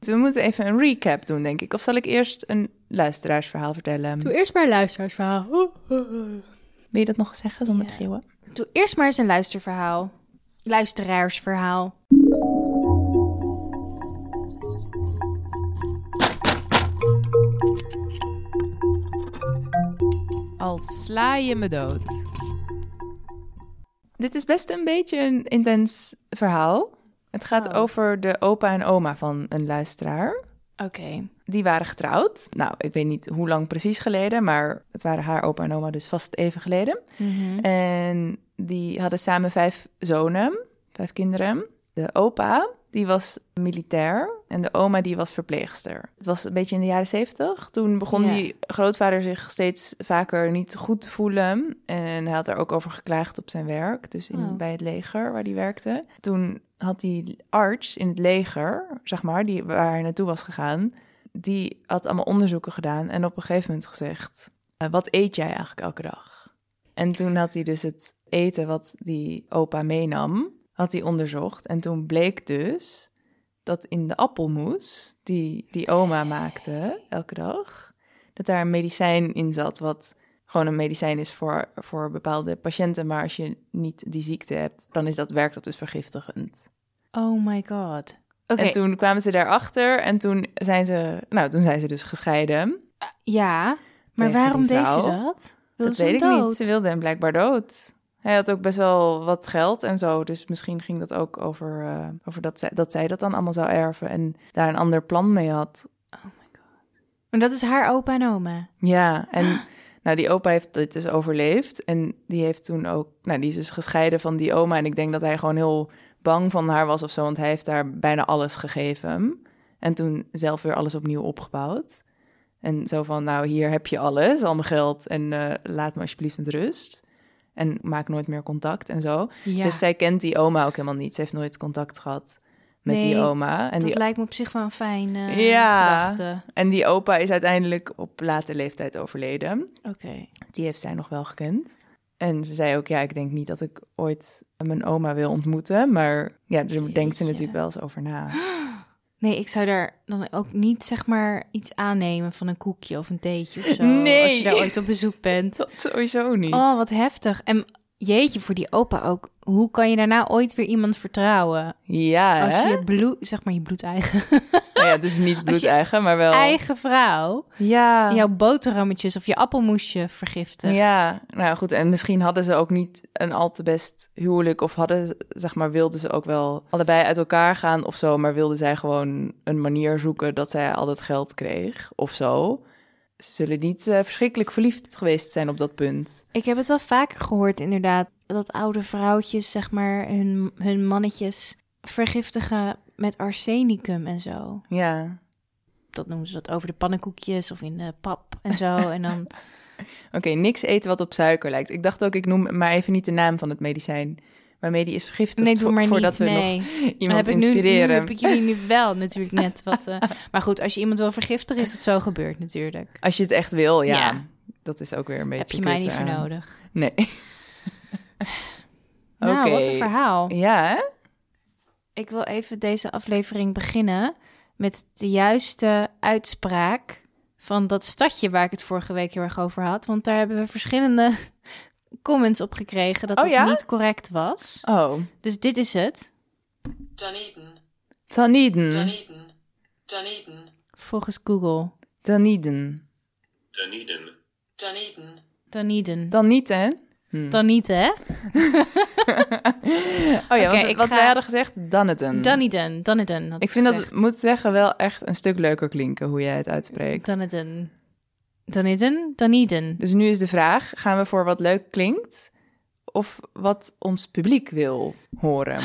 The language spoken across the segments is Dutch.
We moeten even een recap doen, denk ik. Of zal ik eerst een luisteraarsverhaal vertellen? Doe eerst maar een luisteraarsverhaal. Wil je dat nog zeggen zonder Ja. te schreeuwen? Doe eerst maar eens een luisterverhaal. Luisteraarsverhaal. Al sla je me dood. Dit is best een beetje een intens verhaal. Het gaat Oh. over de opa en oma van een luisteraar. Oké. Die waren getrouwd. Nou, ik weet niet hoe lang precies geleden, maar het waren haar opa en oma dus vast even geleden. Mhm. En die hadden samen vijf zonen, vijf kinderen. De opa, die was militair en de oma, die was verpleegster. Het was een beetje in de jaren zeventig. Toen begon die grootvader zich steeds vaker niet goed te voelen. En hij had er ook over geklaagd op zijn werk, dus in, Oh. bij het leger waar hij werkte. Toen had die arts in het leger, zeg maar, die, waar hij naartoe was gegaan... die had allemaal onderzoeken gedaan en op een gegeven moment gezegd... "Eh, wat eet jij eigenlijk elke dag? En toen had hij dus het eten wat die opa meenam, had hij onderzocht. En toen bleek dus dat in de appelmoes die die oma maakte elke dag, dat daar een medicijn in zat wat gewoon een medicijn is voor, voor bepaalde patiënten. Maar als je niet die ziekte hebt, dan is dat, werkt dat dus vergiftigend. Oh my god. Oké, En toen kwamen ze daarachter en toen zijn ze, nou, toen zijn ze dus gescheiden. ja. Maar waarom deed ze dat? Wilde dat weet ik dood? niet. Ze wilde hem blijkbaar dood. Hij had ook best wel wat geld en zo. Dus misschien ging dat ook over, eh, over dat, zij, dat zij dat dan allemaal zou erven. En daar een ander plan mee had. Maar dat is haar opa en oma. Ja, en nou, die opa heeft dit dus overleefd. En die heeft toen ook... Nou, die is dus gescheiden van die oma. En ik denk dat hij gewoon heel bang van haar was of zo. Want hij heeft haar bijna alles gegeven. En toen zelf weer alles opnieuw opgebouwd. En zo van, nou, hier heb je alles, al mijn geld. En eh, laat me alsjeblieft met rust. En maak nooit meer contact en zo. Ja, Dus zij kent die oma ook helemaal niet. Ze heeft nooit contact gehad met die oma. En dat die, lijkt me op zich wel een fijne Ja. gedachte. en die opa is uiteindelijk op late leeftijd overleden. Oké. Die heeft zij nog wel gekend. En ze zei ook, ja, ik denk niet dat ik ooit mijn oma wil ontmoeten. Maar ja, daar denkt ze natuurlijk wel eens over na. Nee, ik zou daar dan ook niet zeg maar iets aannemen van een koekje of een theetje of zo. Nee. Als je daar ooit op bezoek bent. Dat sowieso niet. Oh, wat heftig. En jeetje, voor die opa ook. Hoe kan je daarna ooit weer iemand vertrouwen? Ja, Als hè? je bloed, zeg maar je bloedeigen, Nou ja, dus niet bloedeigen, maar wel... eigen vrouw Ja. jouw boterhammetjes of je appelmoesje vergiftigt. Ja, nou goed. En misschien hadden ze ook niet een al te best huwelijk. Of hadden, zeg maar, wilden ze ook wel allebei uit elkaar gaan of zo. Maar wilden zij gewoon een manier zoeken dat zij al dat geld kreeg of zo. Ze zullen niet eh, verschrikkelijk verliefd geweest zijn op dat punt. Ik heb het wel vaker gehoord, inderdaad, dat oude vrouwtjes, zeg maar, hun, hun mannetjes vergiftigen met arsenicum en zo. Ja. Dat noemen ze dat over de pannenkoekjes of in de pap en zo. en dan, Oké, niks eten wat op suiker lijkt. Ik dacht ook, ik noem maar even niet de naam van het medicijn. Waarmee die is vergiftigd nee, doe vo- maar voordat niet. we Nee, nog iemand heb ik nu, nu inspireren. heb ik jullie nu wel natuurlijk net wat. eh, maar goed, als je iemand wil vergiftigen, is het zo gebeurd natuurlijk. Als je het echt wil, ja. Ja. Dat is ook weer een beetje Heb je mij kut, niet voor eh. nodig. Nee. Nou, wat een verhaal. Ja, hè? Ik wil even deze aflevering beginnen met de juiste uitspraak van dat stadje waar ik het vorige week heel erg over had. Want daar hebben we verschillende comments op gekregen dat Oh het ja? niet correct was. Oh. Dus dit is het. Dunedin, Taniden. Dunedin, Dunedin, Volgens Google. Dunedin. Dunedin, Dunedin. Dan niet, hè? Dan niet, hè? Oh ja, want wat ga- wij hadden gezegd, Dunedin. Dunedin. Dunedin. Ik vind dat, gezegd. moet zeggen, wel echt een stuk leuker klinken hoe jij het uitspreekt. Dunedin. Dunedin? Dunedin. Dus nu is de vraag, gaan we voor wat leuk klinkt of wat ons publiek wil horen?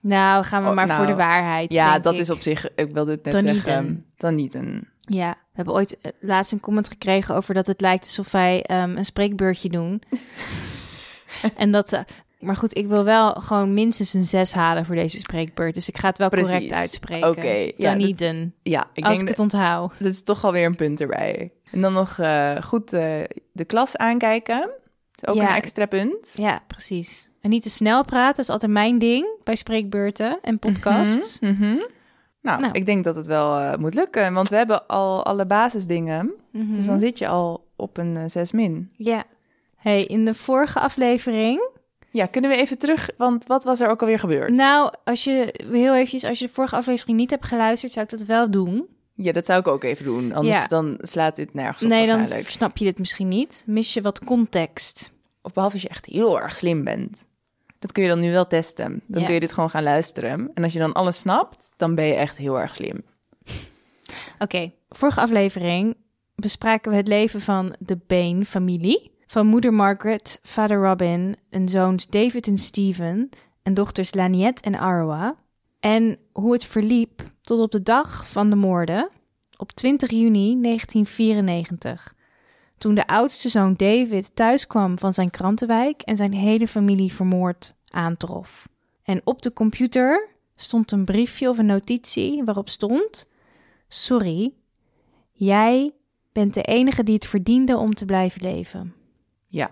Nou, gaan we Oh, maar nou, voor de waarheid. Ja, dat ik. is op zich, ik wilde het net Dunedin. zeggen. Dunedin. Ja, we hebben ooit eh, laatst een comment gekregen over dat het lijkt alsof wij ehm, een spreekbeurtje doen. en dat, eh, maar goed, ik wil wel gewoon minstens een zes halen voor deze spreekbeurt. Dus ik ga het wel Precies. correct uitspreken. Oké, ja, dat- Dunedin. Ja, ik als denk ik het onthoud. dat is toch alweer een punt erbij. En dan nog eh, goed eh, de klas aankijken. Dat is ook Ja. een extra punt. Ja, precies. En niet te snel praten, dat is altijd mijn ding bij spreekbeurten en podcasts. Mhm, mhm. Nou, Nou. ik denk dat het wel eh, moet lukken, want we hebben al alle basisdingen. Mhm. Dus dan zit je al op een eh, 6 min. Ja. Hey, in de vorige aflevering Ja, kunnen we even terug, want wat was er ook alweer gebeurd? Nou, als je heel eventjes, als je de vorige aflevering niet hebt geluisterd, zou ik dat wel doen. Ja, dat zou ik ook even doen, anders Ja. dan slaat dit nergens op nee, dan snap je dit misschien niet. Mis je wat context. Of behalve als je echt heel erg slim bent. Dat kun je dan nu wel testen. Dan Ja. kun je dit gewoon gaan luisteren. En als je dan alles snapt, dan ben je echt heel erg slim. Oké, vorige aflevering bespraken we het leven van de Bain-familie. Van moeder Margaret, vader Robin en zoons David en Stephen en dochters Laniette en Arwa. En hoe het verliep tot op de dag van de moorden op 20 juni 1994. Toen de oudste zoon David thuis kwam van zijn krantenwijk en zijn hele familie vermoord aantrof. En op de computer stond een briefje of een notitie waarop stond: Sorry, jij bent de enige die het verdiende om te blijven leven. Ja,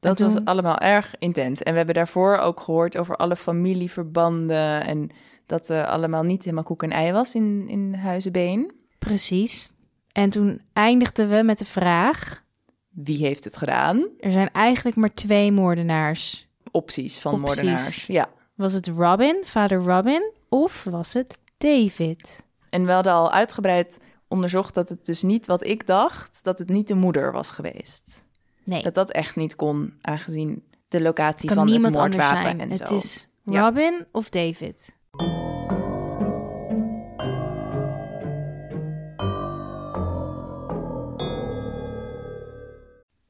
dat was allemaal erg intens. En we hebben daarvoor ook gehoord over alle familieverbanden... en dat het allemaal niet helemaal koek en ei was in, in Huizenbeen. Precies. En toen eindigden we met de vraag: Wie heeft het gedaan? er zijn eigenlijk maar twee moordenaars. Opties van Opties. moordenaars. Ja. Was het Robin, vader Robin, of was het David? En we hadden al uitgebreid onderzocht dat het dus niet wat ik dacht... dat het niet de moeder was geweest. Nee, Dat dat echt niet kon, aangezien de locatie kan van niemand het anders moordwapen zijn. en Het zo. is Ja. Robin of David.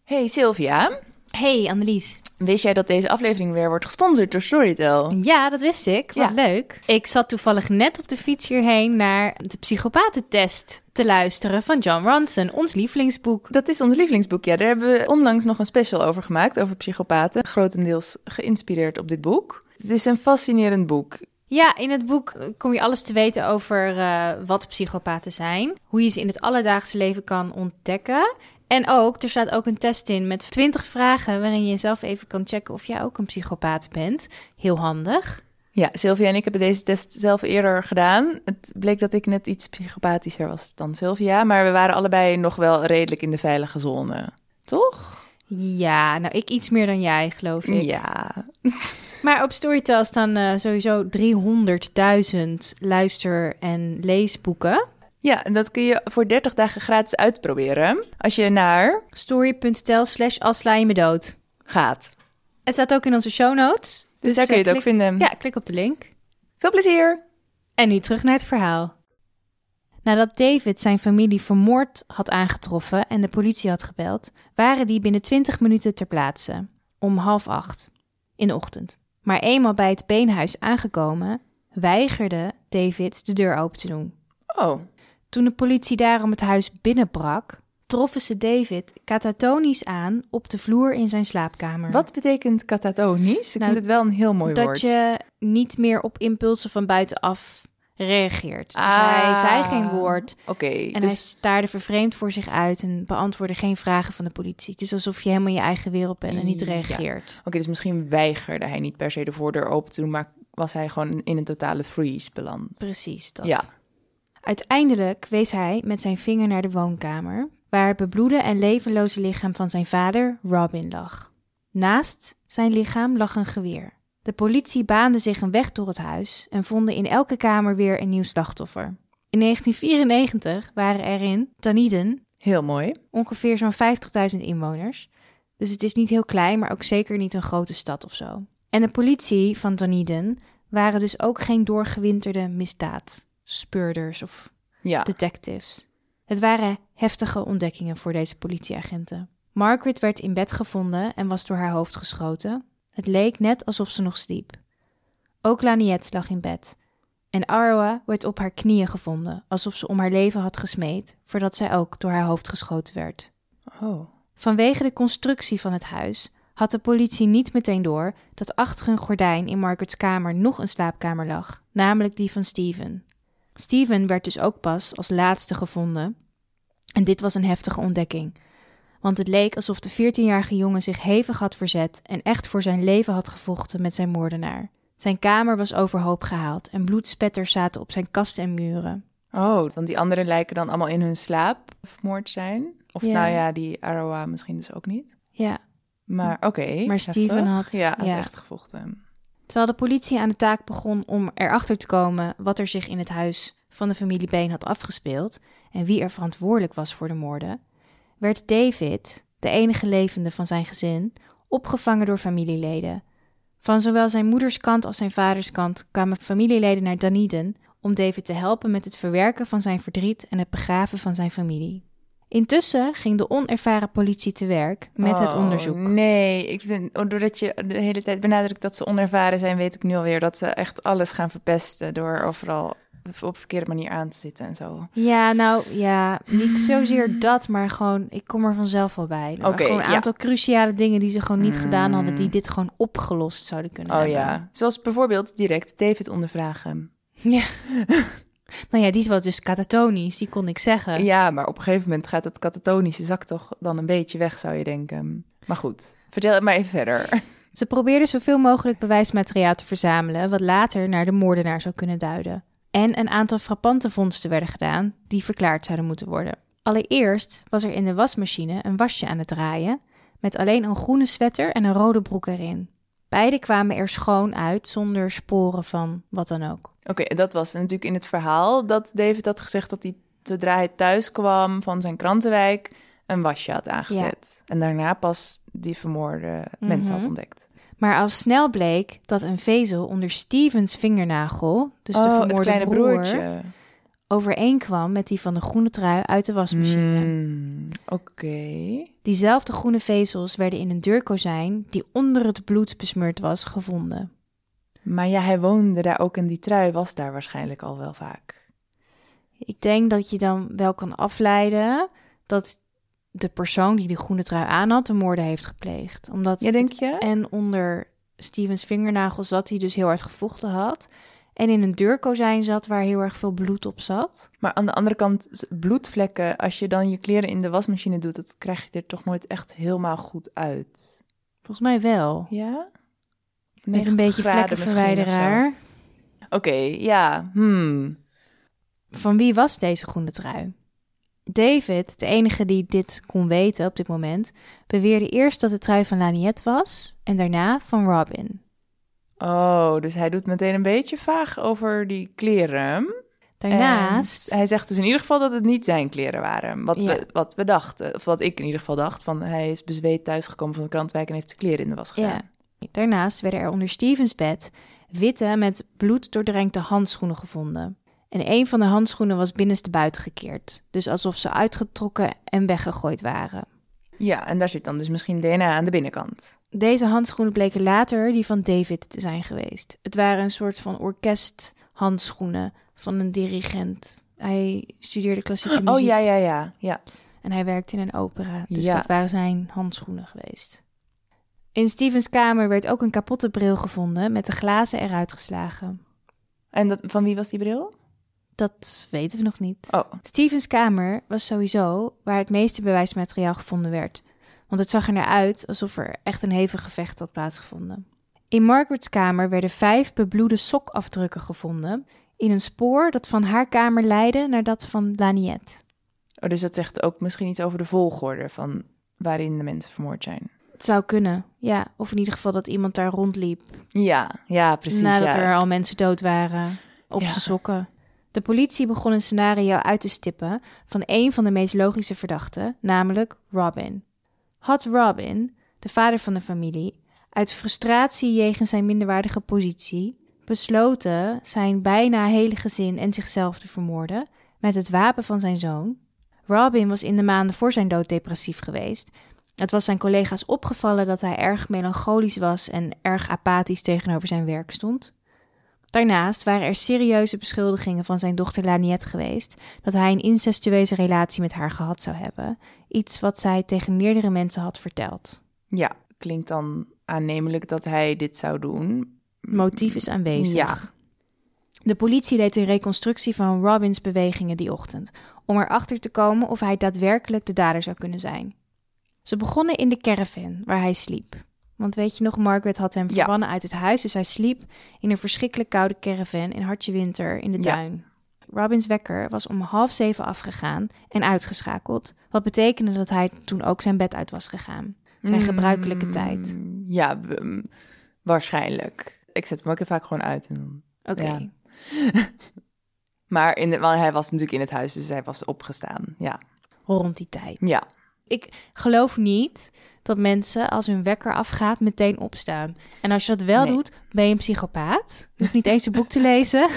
Hey Sylvia, Hey Annelies. wist jij dat deze aflevering weer wordt gesponsord door Storytel? Ja, dat wist ik. Wat Ja. leuk. Ik zat toevallig net op de fiets hierheen naar de psychopatentest te luisteren van John Ronson, ons lievelingsboek. Dat is ons lievelingsboek, ja. Daar hebben we onlangs nog een special over gemaakt, over psychopaten. Grotendeels geïnspireerd op dit boek. Het is een fascinerend boek. Ja, in het boek kom je alles te weten over eh, wat psychopaten zijn, hoe je ze in het alledaagse leven kan ontdekken. En ook, er staat ook een test in met 20 vragen waarin je zelf even kan checken of jij ook een psychopaat bent. Heel handig. Ja, Sylvia en ik hebben deze test zelf eerder gedaan. Het bleek dat ik net iets psychopathischer was dan Sylvia, maar we waren allebei nog wel redelijk in de veilige zone. Toch? Ja, nou ik iets meer dan jij, geloof ik. Ja. Maar op Storytel staan eh, sowieso 300.000 luister- en leesboeken. Ja, en dat kun je voor 30 dagen gratis uitproberen als je naar Story.tel slash als sla je me dood. gaat. Het staat ook in onze show notes. Dus, daar kun je eh, het ook vinden. Ja, klik op de link. Veel plezier! En nu terug naar het verhaal. Nadat David zijn familie vermoord had aangetroffen en de politie had gebeld, waren die binnen 20 minuten ter plaatse, om half acht in de ochtend. Maar eenmaal bij het beenhuis aangekomen, weigerde David de deur open te doen. Oh, Toen de politie daarom het huis binnenbrak, troffen ze David catatonisch aan op de vloer in zijn slaapkamer. wat betekent catatonisch? Ik Nou, vind het wel een heel mooi dat woord. je niet meer op impulsen van buitenaf reageert. Dus Ah, hij zei geen woord Oké, en hij dus staarde vervreemd voor zich uit en beantwoordde geen vragen van de politie. Het is alsof je helemaal in je eigen wereld bent en niet Ja. reageert. Oké, dus misschien weigerde hij niet per se de voordeur open te doen, maar was hij gewoon in een totale freeze beland. Precies dat. Ja. Uiteindelijk wees hij met zijn vinger naar de woonkamer, waar het bebloede en levenloze lichaam van zijn vader, Robin, lag. Naast zijn lichaam lag een geweer. De politie baande zich een weg door het huis en vonden in elke kamer weer een nieuw slachtoffer. In 1994 waren er in Dunedin Heel mooi. ongeveer zo'n 50.000 inwoners. Dus het is niet heel klein, maar ook zeker niet een grote stad of zo. En de politie van Dunedin waren dus ook geen doorgewinterde misdaadspeurders of Ja. detectives. Het waren heftige ontdekkingen voor deze politieagenten. Margaret werd in bed gevonden en was door haar hoofd geschoten. Het leek net alsof ze nog sliep. Ook Laniette lag in bed. En Arwa werd op haar knieën gevonden, alsof ze om haar leven had gesmeed, voordat zij ook door haar hoofd geschoten werd. Oh. Vanwege de constructie van het huis had de politie niet meteen door dat achter een gordijn in Margaret's kamer nog een slaapkamer lag, namelijk die van Steven. Steven werd dus ook pas als laatste gevonden. En dit was een heftige ontdekking. Want het leek alsof de 14-jarige jongen zich hevig had verzet en echt voor zijn leven had gevochten met zijn moordenaar. Zijn kamer was overhoop gehaald en bloedspetters zaten op zijn kasten en muren. Oh, want die anderen lijken dan allemaal in hun slaap vermoord zijn. Of Ja. nou ja, die Aroa misschien dus ook niet. Ja, Maar oké. Maar heftig. Steven had- Ja, had ja. echt gevochten. Terwijl de politie aan de taak begon om erachter te komen wat er zich in het huis van de familie Bain had afgespeeld en wie er verantwoordelijk was voor de moorden, werd David, de enige levende van zijn gezin, opgevangen door familieleden. Van zowel zijn moeders kant als zijn vaders kant kwamen familieleden naar Dunedin om David te helpen met het verwerken van zijn verdriet en het begraven van zijn familie. Intussen ging de onervaren politie te werk met het Oh, onderzoek. Nee, ik vind, doordat je de hele tijd benadrukt dat ze onervaren zijn, weet ik nu alweer dat ze echt alles gaan verpesten door overal op verkeerde manier aan te zitten en zo. Ja, nou ja, niet zozeer dat, maar gewoon, ik kom er vanzelf wel bij. Er gewoon een ja. aantal cruciale dingen die ze gewoon niet gedaan hadden, die Mm. dit gewoon opgelost zouden kunnen Oh hebben. ja, zoals bijvoorbeeld direct David ondervragen. Ja. nou ja, die was dus katatonisch, die kon ik zeggen. Ja, maar op een gegeven moment gaat het katatonische zak toch dan een beetje weg, zou je denken. Maar goed, vertel het maar even verder. Ze probeerden zoveel mogelijk bewijsmateriaal te verzamelen, wat later naar de moordenaar zou kunnen duiden. En een aantal frappante vondsten werden gedaan, die verklaard zouden moeten worden. Allereerst was er in de wasmachine een wasje aan het draaien, met alleen een groene sweater en een rode broek erin. Beide kwamen er schoon uit, zonder sporen van wat dan ook. Oké, en dat was natuurlijk in het verhaal dat David had gezegd dat hij zodra hij thuis kwam van zijn krantenwijk een wasje had aangezet. En daarna pas die vermoorde mensen had Mhm. ontdekt. Maar al snel bleek dat een vezel onder Stevens vingernagel, dus de oh, vermoorde het kleine broer, broertje. Overeenkwam met die van de groene trui uit de wasmachine. Hmm, Oké. Diezelfde groene vezels werden in een deurkozijn die onder het bloed besmeurd was gevonden. Maar ja, hij woonde daar ook en die trui was daar waarschijnlijk al wel vaak. Ik denk dat je dan wel kan afleiden dat de persoon die de groene trui aan had de moorden heeft gepleegd. Omdat Ja, denk je? en onder Stevens vingernagels zat hij dus heel hard gevochten had. En in een deurkozijn zat waar heel erg veel bloed op zat. Maar aan de andere kant, bloedvlekken, als je dan je kleren in de wasmachine doet, dat krijg je er toch nooit echt helemaal goed uit. Volgens mij wel. Ja? Met een beetje 90 graden misschien of zo. vlekkenverwijderaar. Oké, ja. Hmm. Van wie was deze groene trui? David, de enige die dit kon weten op dit moment, beweerde eerst dat de trui van Laniette was en daarna van Robin. Oh, dus hij doet meteen een beetje vaag over die kleren. Daarnaast, En hij zegt dus in ieder geval dat het niet zijn kleren waren. Wat, Ja. we, wat we dachten. Of wat ik in ieder geval dacht. Van hij is bezweet thuisgekomen van de krantwijk en heeft zijn kleren in de was gedaan. ja, daarnaast werden er onder Stevens bed witte met bloed doordrenkte handschoenen gevonden. En een van de handschoenen was binnenste buiten gekeerd, dus alsof ze uitgetrokken en weggegooid waren. Ja, en daar zit dan dus misschien DNA aan de binnenkant. Deze handschoenen bleken later die van David te zijn geweest. Het waren een soort van orkesthandschoenen van een dirigent. Hij studeerde klassieke muziek Oh ja, ja, ja. ja. en hij werkte in een opera. Dus Ja. dat waren zijn handschoenen geweest. In Stevens kamer werd ook een kapotte bril gevonden met de glazen eruit geslagen. En dat, van wie was die bril? Dat weten we nog niet. Oh. Stevens kamer was sowieso waar het meeste bewijsmateriaal gevonden werd. Want het zag er naar uit alsof er echt een hevig gevecht had plaatsgevonden. In Margaret's kamer werden vijf bebloede sokafdrukken gevonden. In een spoor dat van haar kamer leidde naar dat van Laniette. Oh, dus dat zegt ook misschien iets over de volgorde van waarin de mensen vermoord zijn. Het zou kunnen, ja. Of in ieder geval dat iemand daar rondliep Ja, ja, precies. nadat ja. er al mensen dood waren op Ja. zijn sokken. De politie begon een scenario uit te stippen van een van de meest logische verdachten, namelijk Robin. Had Robin, de vader van de familie, uit frustratie jegens zijn minderwaardige positie besloten zijn bijna hele gezin en zichzelf te vermoorden met het wapen van zijn zoon? Robin was in de maanden voor zijn dood depressief geweest. Het was zijn collega's opgevallen dat hij erg melancholisch was en erg apathisch tegenover zijn werk stond. Daarnaast waren er serieuze beschuldigingen van zijn dochter Laniette geweest dat hij een incestueuze relatie met haar gehad zou hebben, iets wat zij tegen meerdere mensen had verteld. Ja, klinkt dan aannemelijk dat hij dit zou doen. Motief is aanwezig. Ja. De politie deed een reconstructie van Robins bewegingen die ochtend, om erachter te komen of hij daadwerkelijk de dader zou kunnen zijn. Ze begonnen in de caravan waar hij sliep. Want weet je nog, Margaret had hem Ja. verbannen uit het huis. Dus hij sliep in een verschrikkelijk koude caravan in hartje winter in de Ja. tuin. Robins wekker was om half zeven afgegaan en uitgeschakeld. Wat betekende dat hij toen ook zijn bed uit was gegaan. Zijn gebruikelijke Mm, tijd. Ja, waarschijnlijk. Ik zet hem ook heel vaak gewoon uit. En. Oké. Ja. Maar in de, want hij was natuurlijk in het huis, dus hij was opgestaan. Ja. Rond die tijd. Ja. Ik geloof niet dat mensen als hun wekker afgaat meteen opstaan. En als je dat wel Nee. doet, ben je een psychopaat. Je hoeft niet eens een boek te lezen.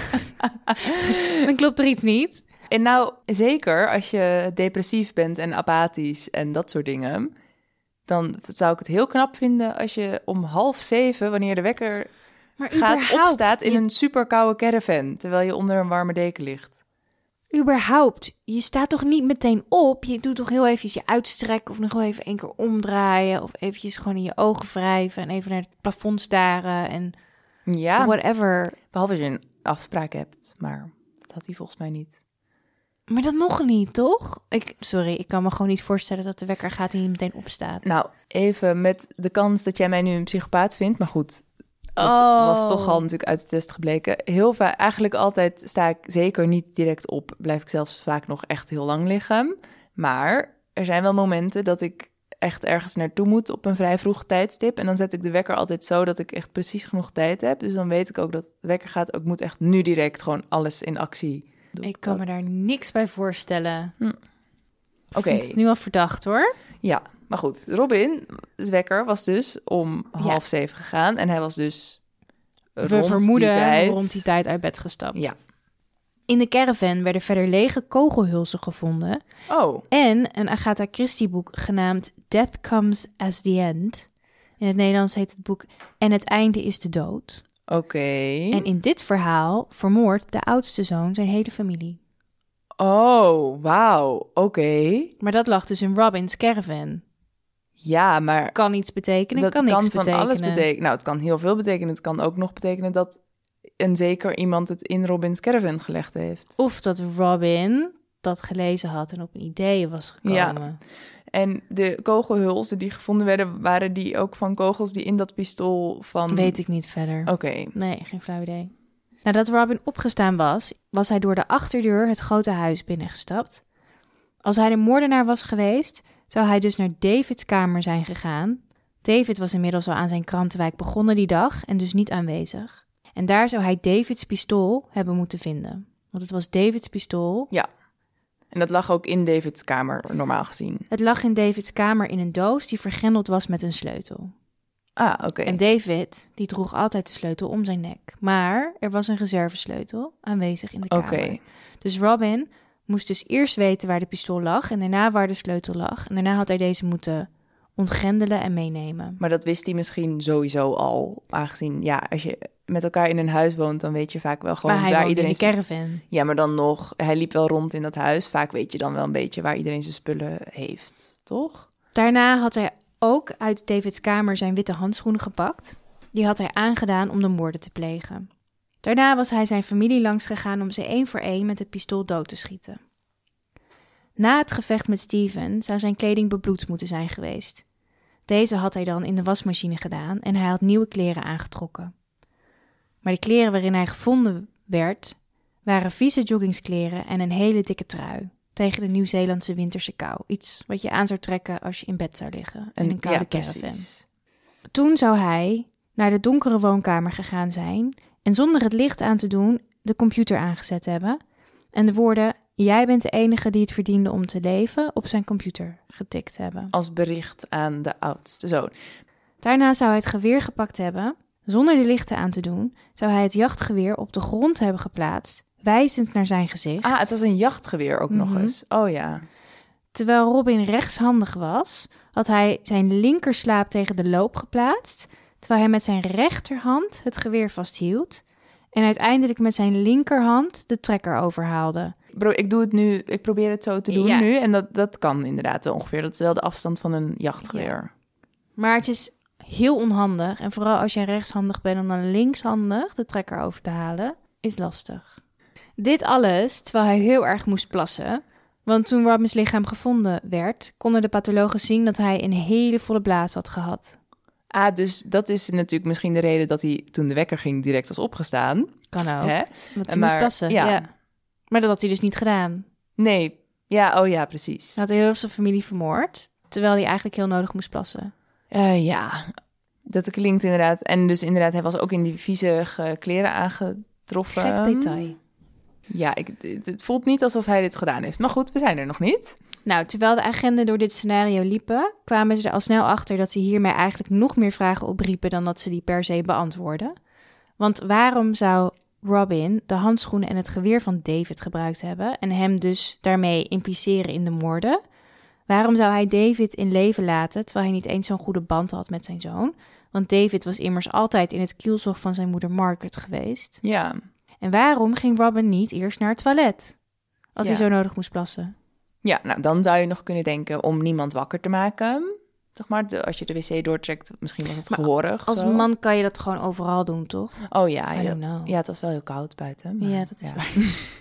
Dan klopt er iets niet. En nou, zeker als je depressief bent en apathisch en dat soort dingen, dan zou ik het heel knap vinden als je om half zeven, wanneer de wekker Maar gaat, opstaat in je- een super koude caravan, terwijl je onder een warme deken ligt. Überhaupt, je staat toch niet meteen op? Je doet toch heel even je uitstrekken of nog wel even één keer omdraaien. Of eventjes gewoon in je ogen wrijven en even naar het plafond staren en Ja, whatever. behalve als je een afspraak hebt, maar dat had hij volgens mij niet. Maar dat nog niet, toch? Ik, sorry, ik kan me gewoon niet voorstellen dat de wekker gaat en je meteen opstaat. Nou, even met de kans dat jij mij nu een psychopaat vindt, maar goed, dat Oh. was toch al natuurlijk uit de test gebleken. Heel vaak, eigenlijk altijd sta ik zeker niet direct op. Blijf ik zelfs vaak nog echt heel lang liggen. Maar er zijn wel momenten dat ik echt ergens naartoe moet op een vrij vroeg tijdstip. En dan zet ik de wekker altijd zo dat ik echt precies genoeg tijd heb. Dus dan weet ik ook dat de wekker gaat. Ik moet echt nu direct gewoon alles in actie doen. Ik kan me daar niks bij voorstellen. Oké, vind het nu al verdacht hoor. ja. Maar goed, Robin, wekker was dus om half zeven gegaan. En hij was dus We rond vermoeden die tijd... rond die tijd uit bed gestapt. Ja. In de caravan werden verder lege kogelhulzen gevonden Oh, en een Agatha Christie boek genaamd Death Comes as the End. In het Nederlands heet het boek En het einde is de dood. oké. En in dit verhaal vermoordt de oudste zoon zijn hele familie. Oh, wauw. Oké. Maar dat lag dus in Robin's caravan. Ja, maar Kan iets betekenen, dat kan kan niks van betekenen. alles betekenen. Nou, het kan heel veel betekenen. Het kan ook nog betekenen dat een zeker iemand het in Robin's caravan gelegd heeft. Of dat Robin dat gelezen had en op een idee was gekomen. Ja. En de kogelhulzen die gevonden werden, waren die ook van kogels die in dat pistool van... Weet ik niet verder. Oké. Nee, geen flauw idee. Nadat Robin opgestaan was, was hij door de achterdeur het grote huis binnengestapt. Als hij de moordenaar was geweest, zou hij dus naar Davids kamer zijn gegaan. David was inmiddels al aan zijn krantenwijk begonnen die dag en dus niet aanwezig. En daar zou hij Davids pistool hebben moeten vinden. Want het was Davids pistool. En dat lag ook in David's kamer, normaal gezien. Het lag in Davids kamer in een doos die vergrendeld was met een sleutel. Ah, oké. En David, die droeg altijd de sleutel om zijn nek. Maar er was een reservesleutel aanwezig in de Oké. kamer. Dus Robin moest dus eerst weten waar de pistool lag en daarna waar de sleutel lag. En daarna had hij deze moeten ontgrendelen en meenemen. Maar dat wist hij misschien sowieso al. Aangezien, ja, als je met elkaar in een huis woont, dan weet je vaak wel gewoon waar in iedereen... de caravan. Ja, maar dan nog, hij liep wel rond in dat huis. Vaak weet je dan wel een beetje waar iedereen zijn spullen heeft, toch? Daarna had hij ook uit Davids kamer zijn witte handschoenen gepakt. Die had hij aangedaan om de moorden te plegen. Daarna was hij zijn familie langs gegaan om ze één voor één met het pistool dood te schieten. Na het gevecht met Steven zou zijn kleding bebloed moeten zijn geweest. Deze had hij dan in de wasmachine gedaan en hij had nieuwe kleren aangetrokken. Maar de kleren waarin hij gevonden werd, waren vieze joggingskleren en een hele dikke trui. Tegen de Nieuw-Zeelandse winterse kou. Iets wat je aan zou trekken als je in bed zou liggen. Een koude ja, caravan. precies. Toen zou hij naar de donkere woonkamer gegaan zijn en zonder het licht aan te doen de computer aangezet hebben en de woorden jij bent de enige die het verdiende om te leven op zijn computer getikt hebben. Als bericht aan de oudste zoon. Daarna zou hij het geweer gepakt hebben. Zonder de lichten aan te doen, zou hij het jachtgeweer op de grond hebben geplaatst, wijzend naar zijn gezicht. Ah, het was een jachtgeweer ook nog Mhm. eens. Oh ja. Terwijl Robin rechtshandig was, had hij zijn linkerslaap tegen de loop geplaatst, terwijl hij met zijn rechterhand het geweer vasthield en uiteindelijk met zijn linkerhand de trekker overhaalde. Bro, ik doe het nu, ik probeer het zo te doen Ja. nu. En dat, dat kan inderdaad ongeveer. Dat is wel de afstand van een jachtgeweer. Maar het is heel onhandig en vooral als jij rechtshandig bent om dan linkshandig de trekker over te halen, is lastig. Dit alles terwijl hij heel erg moest plassen. Want toen Robins lichaam gevonden werd, konden de pathologen zien dat hij een hele volle blaas had gehad. Ah, dus dat is natuurlijk misschien de reden dat hij toen de wekker ging direct was opgestaan. Kan ook. Hè? Want hij Maar, moest plassen. ja. Ja. Maar dat had hij dus niet gedaan. Nee, ja, oh ja, precies. Hij had heel zijn familie vermoord. Terwijl hij eigenlijk heel nodig moest plassen. Eh, ja, dat klinkt inderdaad. En dus inderdaad, hij was ook in die vieze kleren aangetroffen. Gek detail. Ja, ik, het, het voelt niet alsof hij dit gedaan heeft. Maar goed, we zijn er nog niet. Nou, terwijl de agenten door dit scenario liepen, kwamen ze er al snel achter dat ze hiermee eigenlijk nog meer vragen opriepen dan dat ze die per se beantwoorden. Want waarom zou Robin de handschoenen en het geweer van David gebruikt hebben en hem dus daarmee impliceren in de moorden? Waarom zou hij David in leven laten terwijl hij niet eens zo'n goede band had met zijn zoon? Want David was immers altijd in het kielzog van zijn moeder Margaret geweest. Ja, En waarom ging Robin niet eerst naar het toilet als Ja. hij zo nodig moest plassen? ja nou dan zou je nog kunnen denken om niemand wakker te maken. Zeg maar, de- als je de wc doortrekt, misschien was het Maar gehoorig. Als zo. man kan je dat gewoon overal doen, toch? Oh ja, I ja, don't know. ja, het was wel heel koud buiten. maar- Ja, dat is waar.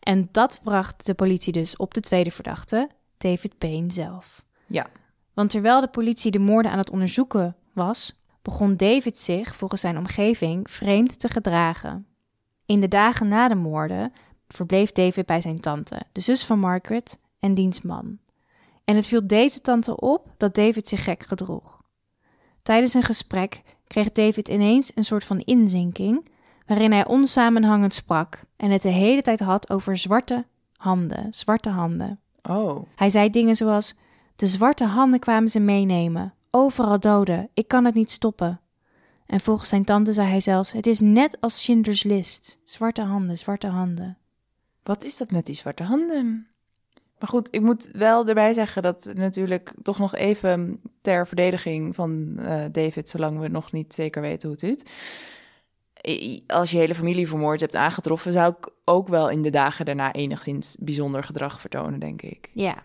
En dat bracht de politie dus op de tweede verdachte, David Payne zelf. Ja. Want terwijl de politie de moorden aan het onderzoeken was, begon David zich volgens zijn omgeving vreemd te gedragen. In de dagen na de moorden verbleef David bij zijn tante, de zus van Margaret en diens man. En het viel deze tante op dat David zich gek gedroeg. Tijdens een gesprek kreeg David ineens een soort van inzinking, waarin hij onsamenhangend sprak en het de hele tijd had over zwarte handen, zwarte handen. Oh, Hij zei dingen zoals: De zwarte handen kwamen ze meenemen. Overal doden. Ik kan het niet stoppen. En volgens zijn tante zei hij zelfs: Het is net als Schindler's List. Zwarte handen, zwarte handen. wat is dat met die zwarte handen? Maar goed, ik moet wel erbij zeggen dat natuurlijk toch nog even ter verdediging van eh, David, zolang we nog niet zeker weten hoe het zit. Als je hele familie vermoord hebt aangetroffen, zou ik ook wel in de dagen daarna enigszins bijzonder gedrag vertonen, denk ik. Ja.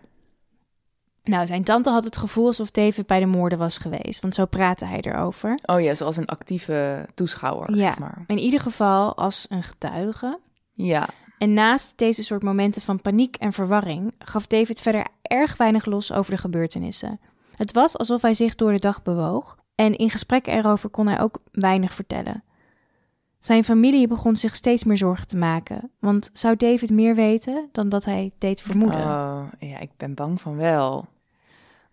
Nou, zijn tante had het gevoel alsof David bij de moorden was geweest, want zo praatte hij erover. Oh ja, zoals een actieve toeschouwer, Ja. zeg maar. In ieder geval als een getuige. Ja, En naast deze soort momenten van paniek en verwarring gaf David verder erg weinig los over de gebeurtenissen. Het was alsof hij zich door de dag bewoog en in gesprekken erover kon hij ook weinig vertellen. Zijn familie begon zich steeds meer zorgen te maken, want zou David meer weten dan dat hij deed vermoeden? Oh, ja, ik ben bang van wel.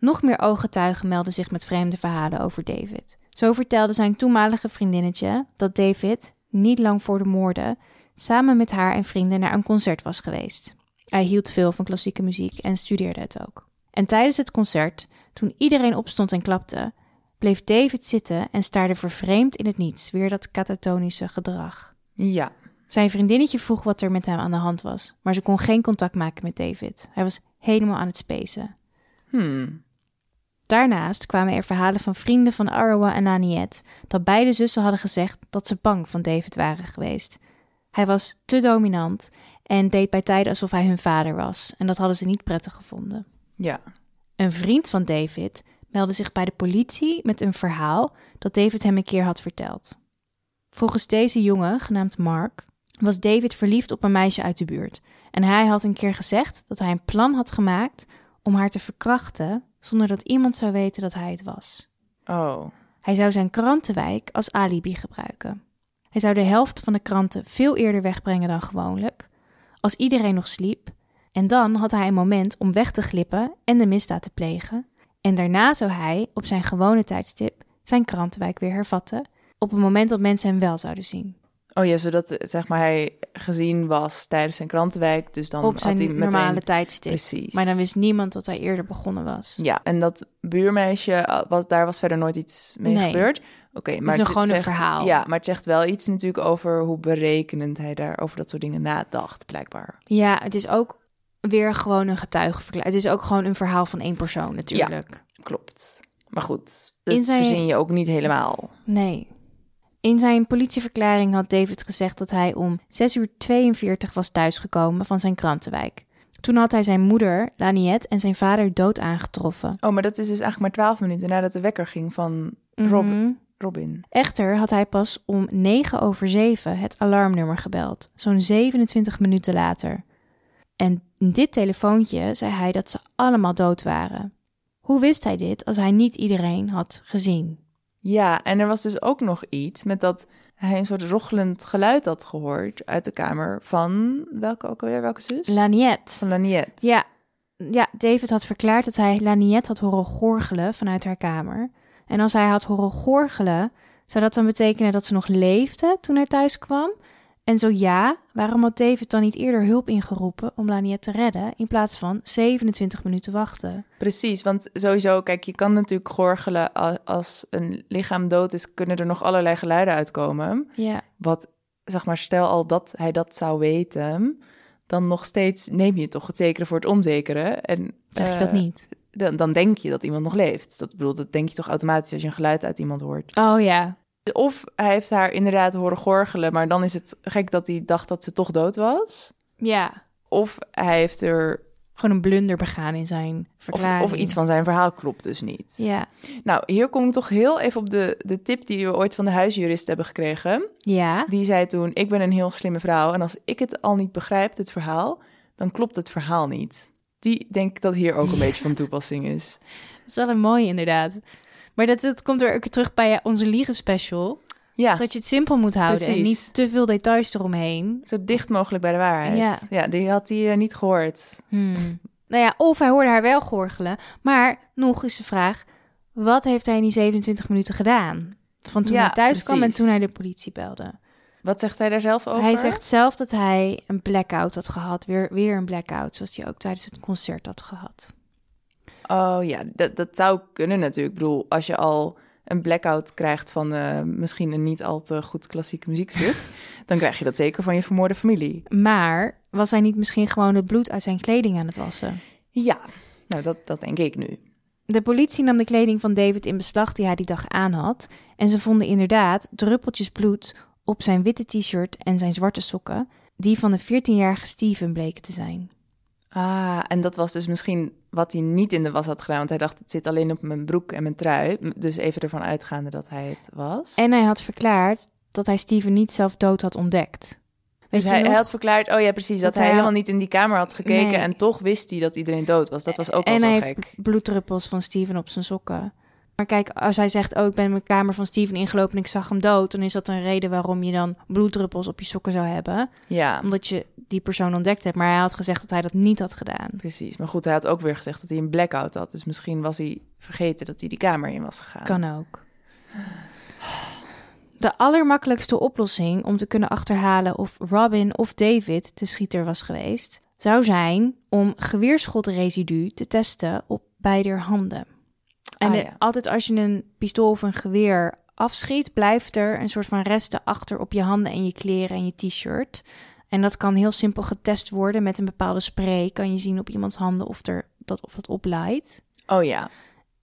Nog meer ooggetuigen meldden zich met vreemde verhalen over David. Zo vertelde zijn toenmalige vriendinnetje dat David, niet lang voor de moorden, samen met haar en vrienden naar een concert was geweest. Hij hield veel van klassieke muziek en studeerde het ook. En tijdens het concert, toen iedereen opstond en klapte, bleef David zitten en staarde vervreemd in het niets, weer dat katatonische gedrag. Ja, Zijn vriendinnetje vroeg wat er met hem aan de hand was, maar ze kon geen contact maken met David. Hij was helemaal aan het spacen. hmm. Daarnaast kwamen er verhalen van vrienden van Arawa en Aniet dat beide zussen hadden gezegd dat ze bang van David waren geweest. Hij was te dominant en deed bij tijden alsof hij hun vader was, en dat hadden ze niet prettig gevonden. ja. Een vriend van David meldde zich bij de politie met een verhaal dat David hem een keer had verteld. Volgens deze jongen, genaamd Mark, was David verliefd op een meisje uit de buurt. En hij had een keer gezegd dat hij een plan had gemaakt om haar te verkrachten zonder dat iemand zou weten dat hij het was. Oh, Hij zou zijn krantenwijk als alibi gebruiken. Hij zou de helft van de kranten veel eerder wegbrengen dan gewoonlijk, als iedereen nog sliep. En dan had hij een moment om weg te glippen en de misdaad te plegen. En daarna zou hij, op zijn gewone tijdstip, zijn krantenwijk weer hervatten, op het moment dat mensen hem wel zouden zien. Oh ja, zodat eh, zeg maar hij gezien was tijdens zijn krantenwijk, dus dan op had zijn hij meteen... normale tijdstip. Precies. Maar dan wist niemand dat hij eerder begonnen was. Ja, en dat buurmeisje, eh, was, daar was verder nooit iets mee Nee. gebeurd. Oké, maar is het gewoon een verhaal. Ja, maar het zegt wel iets natuurlijk over hoe berekenend hij daar over dat soort dingen nadacht, blijkbaar. Ja, het is ook weer gewoon een getuigenverklaring. Het is ook gewoon een verhaal van één persoon natuurlijk. Klopt. Maar goed, dat zijn- verzin je ook niet helemaal. Nee. In zijn politieverklaring had David gezegd dat hij om 6 uur 42 was thuisgekomen van zijn krantenwijk. Toen had hij zijn moeder, Laniet, en zijn vader dood aangetroffen. Oh, maar dat is dus eigenlijk maar twaalf minuten nadat de wekker ging van Rob- Mhm. Robin. Echter had hij pas om 9 over 7 het alarmnummer gebeld, zo'n 27 minuten later. En in dit telefoontje zei hij dat ze allemaal dood waren. Hoe wist hij dit als hij niet iedereen had gezien? Ja, en er was dus ook nog iets met dat hij een soort rochelend geluid had gehoord uit de kamer van welke ook alweer, welke zus? Laniette. van Laniette. Ja, ja, David had verklaard dat hij Laniette had horen gorgelen vanuit haar kamer. En als hij had horen gorgelen, zou dat dan betekenen dat ze nog leefde toen hij thuis kwam? En zo ja, waarom had David dan niet eerder hulp ingeroepen om Laniette te redden in plaats van 27 minuten wachten? Precies, want sowieso, kijk, je kan natuurlijk gorgelen als een lichaam dood is, kunnen er nog allerlei geluiden uitkomen. Ja, Wat, zeg maar, stel al dat hij dat zou weten, dan nog steeds neem je toch het zekere voor het onzekere. En zeg je eh, dat niet? Dan, dan denk je dat iemand nog leeft. Dat bedoel, dat denk je toch automatisch als je een geluid uit iemand hoort. Oh ja, Of hij heeft haar inderdaad horen gorgelen, maar dan is het gek dat hij dacht dat ze toch dood was. ja. Of hij heeft er. Gewoon een blunder begaan in zijn Of, verklaring. of iets van zijn verhaal klopt dus niet. Ja, Nou, hier kom ik toch heel even op de, de tip die we ooit van de huisjurist hebben gekregen. ja. Die zei toen: Ik ben een heel slimme vrouw. En als ik het al niet begrijp, het verhaal, dan klopt het verhaal niet. Die denk ik dat hier ook een beetje van toepassing is. Dat is wel een mooie inderdaad. Maar dat, dat komt er ook terug bij onze liegen special. Ja, Dat je het simpel moet houden en niet te veel details eromheen. zo dicht mogelijk bij de waarheid. Ja. Ja, die had hij eh, niet gehoord. Hmm. Nou ja, of hij hoorde haar wel gorgelen. Maar nog is de vraag, wat heeft hij in die 27 minuten gedaan? Van toen Ja, hij thuis kwam en toen hij de politie belde. Wat zegt hij daar zelf over? Hij zegt zelf dat hij een blackout had gehad. Weer, weer een blackout, zoals hij ook tijdens het concert had gehad. Oh ja, dat, dat zou kunnen natuurlijk. Ik bedoel, als je al een blackout krijgt van eh, misschien een niet al te goed klassiek muziekstuk, dan krijg je dat zeker van je vermoorde familie. Maar was hij niet misschien gewoon het bloed uit zijn kleding aan het wassen? Ja, nou dat, dat denk ik nu. De politie nam de kleding van David in beslag die hij die dag aan had. En ze vonden inderdaad druppeltjes bloed op zijn witte t-shirt en zijn zwarte sokken, die van de 14-jarige Steven bleken te zijn. Ah, en dat was dus misschien wat hij niet in de was had gedaan, want hij dacht het zit alleen op mijn broek en mijn trui. Dus even ervan uitgaande dat hij het was. En hij had verklaard dat hij Steven niet zelf dood had ontdekt. Weet dus hij, hij had verklaard, oh ja precies, dat, Dat hij hij helemaal al- niet in die kamer had gekeken Nee. en toch wist hij dat iedereen dood was. Dat was ook en zo hij gek. heeft bloeddruppels van Steven op zijn sokken. Maar kijk, als hij zegt, oh, ik ben in mijn kamer van Steven ingelopen en ik zag hem dood, dan is dat een reden waarom je dan bloeddruppels op je sokken zou hebben. Ja, Omdat je die persoon ontdekt hebt. Maar hij had gezegd dat hij dat niet had gedaan. precies. Maar goed, hij had ook weer gezegd dat hij een blackout had. Dus misschien was hij vergeten dat hij die kamer in was gegaan. Kan ook. De allermakkelijkste oplossing om te kunnen achterhalen of Robin of David de schieter was geweest, zou zijn om geweerschotresidu te testen op beide handen. En Ah, de- altijd als je een pistool of een geweer afschiet, blijft er een soort van resten achter op je handen en je kleren en je t-shirt. En dat kan heel simpel getest worden met een bepaalde spray. Kan je zien op iemands handen of, er, dat, of dat opleidt. Oh ja,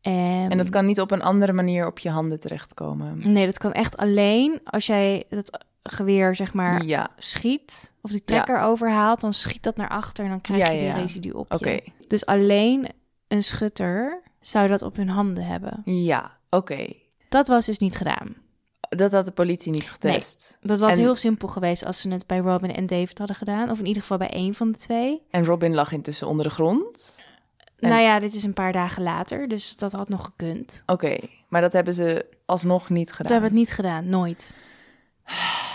En, en dat kan niet op een andere manier op je handen terechtkomen. Nee, dat kan echt alleen als jij het geweer, zeg maar, Ja, schiet. Of die trekker overhaalt, dan schiet dat naar achter en dan krijg Ja, je die residu op je. Dus alleen een schutter zou dat op hun handen hebben. Ja, oké. Dat was dus niet gedaan. Dat had de politie niet getest. Dat was En- heel simpel geweest als ze het bij Robin en David hadden gedaan. Of in ieder geval bij één van de twee. En Robin lag intussen onder de grond. En- Nou ja, dit is een paar dagen later, dus dat had nog gekund. Oké, maar dat hebben ze alsnog niet gedaan. Dat hebben het niet gedaan, nooit.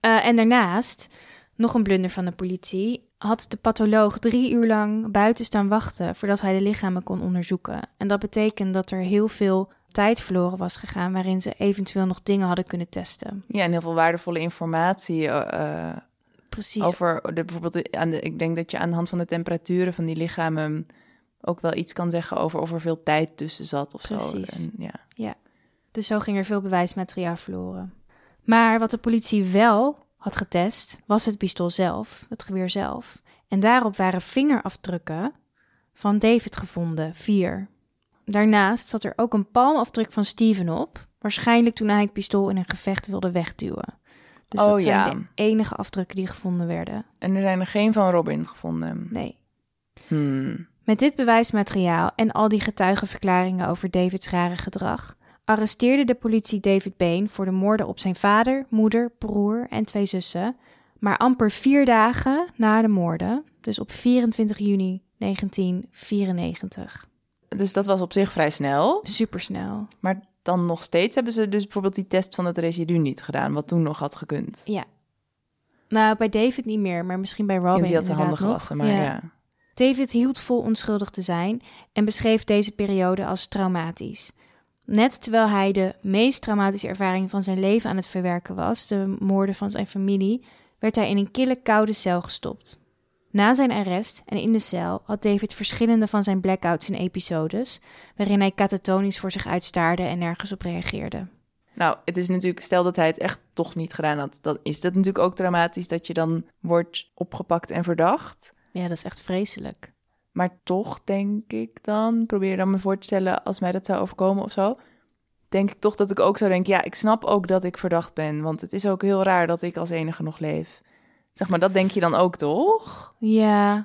Eh, en daarnaast, nog een blunder van de politie, had de patholoog drie uur lang buiten staan wachten voordat hij de lichamen kon onderzoeken. En dat betekent dat er heel veel tijd verloren was gegaan waarin ze eventueel nog dingen hadden kunnen testen. Ja, en heel veel waardevolle informatie eh, eh, Precies. over de, bijvoorbeeld aan de, ik denk dat je aan de hand van de temperaturen van die lichamen ook wel iets kan zeggen over of er veel tijd tussen zat of Precies. zo. En, ja. Dus zo ging er veel bewijsmateriaal verloren. Maar wat de politie wel had getest, was het pistool zelf, het geweer zelf. En daarop waren vingerafdrukken van David gevonden, vier. Daarnaast zat er ook een palmafdruk van Steven op, waarschijnlijk toen hij het pistool in een gevecht wilde wegduwen. Dus Oh, dat zijn ja. de enige afdrukken die gevonden werden. En er zijn er geen van Robin gevonden. Nee. Hmm. Met dit bewijsmateriaal en al die getuigenverklaringen over Davids rare gedrag, arresteerde de politie David Bain voor de moorden op zijn vader, moeder, broer en twee zussen. Maar amper vier dagen na de moorden, dus op 24 juni 1994. Dus dat was op zich vrij snel. Supersnel. Maar dan nog steeds hebben ze dus bijvoorbeeld die test van het residu niet gedaan, wat toen nog had gekund. Ja. Nou, bij David niet meer, maar misschien bij Robin Want die had zijn handen gewassen, maar ja. David hield vol onschuldig te zijn en beschreef deze periode als traumatisch. Net terwijl hij de meest traumatische ervaring van zijn leven aan het verwerken was, de moorden van zijn familie, werd hij in een kille koude cel gestopt. Na zijn arrest en in de cel had David verschillende van zijn blackouts en episodes, waarin hij catatonisch voor zich uitstaarde en nergens op reageerde. Nou, het is natuurlijk, stel dat hij het echt toch niet gedaan had, dan is dat natuurlijk ook dramatisch dat je dan wordt opgepakt en verdacht. Ja, dat is echt vreselijk. Maar toch denk ik dan, probeer dan me voor te stellen als mij dat zou overkomen of zo. Denk ik toch dat ik ook zou denken, ja, ik snap ook dat ik verdacht ben. Want het is ook heel raar dat ik als enige nog leef. Zeg maar, dat denk je dan ook toch? Ja,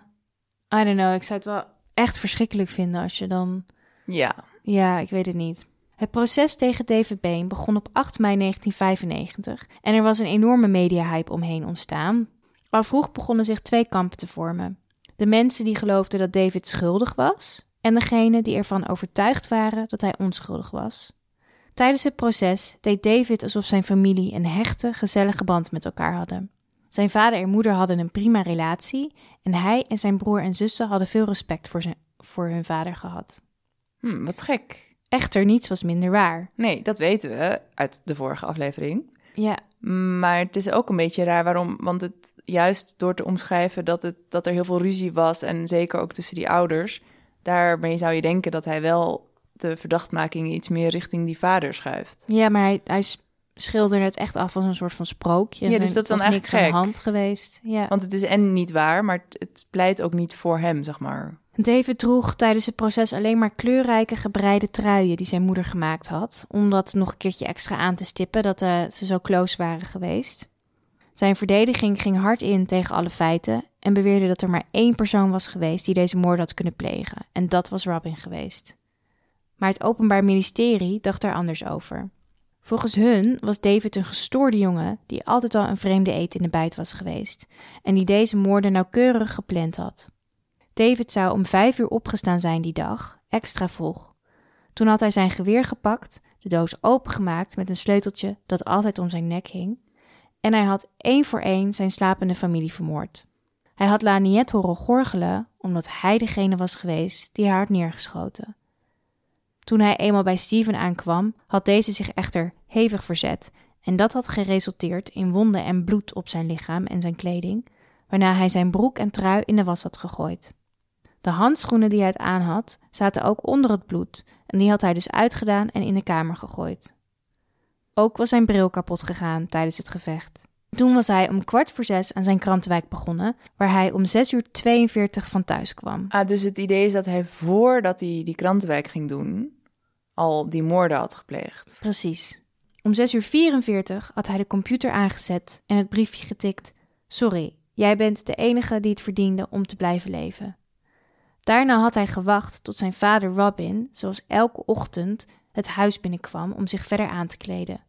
I don't know. Ik zou het wel echt verschrikkelijk vinden als je dan Ja. Ja, ik weet het niet. Het proces tegen David Bain begon op 8 mei 1995 en er was een enorme media-hype omheen ontstaan. Al vroeg begonnen zich twee kampen te vormen. De mensen die geloofden dat David schuldig was en degenen die ervan overtuigd waren dat hij onschuldig was. Tijdens het proces deed David alsof zijn familie een hechte, gezellige band met elkaar hadden. Zijn vader en moeder hadden een prima relatie en hij en zijn broer en zussen hadden veel respect voor, zijn, voor hun vader gehad. Hm, wat gek. Echter, niets was minder waar. Nee, dat weten we uit de vorige aflevering. Ja, Maar het is ook een beetje raar waarom, want het juist door te omschrijven dat, het, dat er heel veel ruzie was en zeker ook tussen die ouders, daarmee zou je denken dat hij wel de verdachtmaking iets meer richting die vader schuift. ja maar hij, hij schilderde het echt af als een soort van sprookje. Ja, dus dat is dan was niks eigenlijk aan de gek. hand geweest. Ja. Want het is en niet waar, maar het, het pleit ook niet voor hem, zeg maar. David droeg tijdens het proces alleen maar kleurrijke gebreide truien die zijn moeder gemaakt had, om dat nog een keertje extra aan te stippen dat eh, ze zo close waren geweest. Zijn verdediging ging hard in tegen alle feiten en beweerde dat er maar één persoon was geweest die deze moord had kunnen plegen, en dat was Robin geweest. Maar het Openbaar Ministerie dacht daar anders over. Volgens hun was David een gestoorde jongen die altijd al een vreemde eet in de bijt was geweest en die deze moorden nauwkeurig gepland had. David zou om vijf uur opgestaan zijn die dag, extra vroeg. Toen had hij zijn geweer gepakt, de doos opengemaakt met een sleuteltje dat altijd om zijn nek hing, en hij had één voor één zijn slapende familie vermoord. Hij had Laniette horen gorgelen omdat hij degene was geweest die haar had neergeschoten. Toen hij eenmaal bij Steven aankwam, had deze zich echter hevig verzet en dat had geresulteerd in wonden en bloed op zijn lichaam en zijn kleding, waarna hij zijn broek en trui in de was had gegooid. De handschoenen die hij het aan had, zaten ook onder het bloed en die had hij dus uitgedaan en in de kamer gegooid. Ook was zijn bril kapot gegaan tijdens het gevecht. Toen was hij om kwart voor zes aan zijn krantenwijk begonnen, waar hij om zes uur 42 van thuis kwam. Ah, dus het idee is dat hij voordat hij die krantenwijk ging doen, al die moorden had gepleegd. Precies. Om 6 uur 44 had hij de computer aangezet en het briefje getikt: Sorry, jij bent de enige die het verdiende om te blijven leven. Daarna had hij gewacht tot zijn vader Robin, zoals elke ochtend, het huis binnenkwam om zich verder aan te kleden.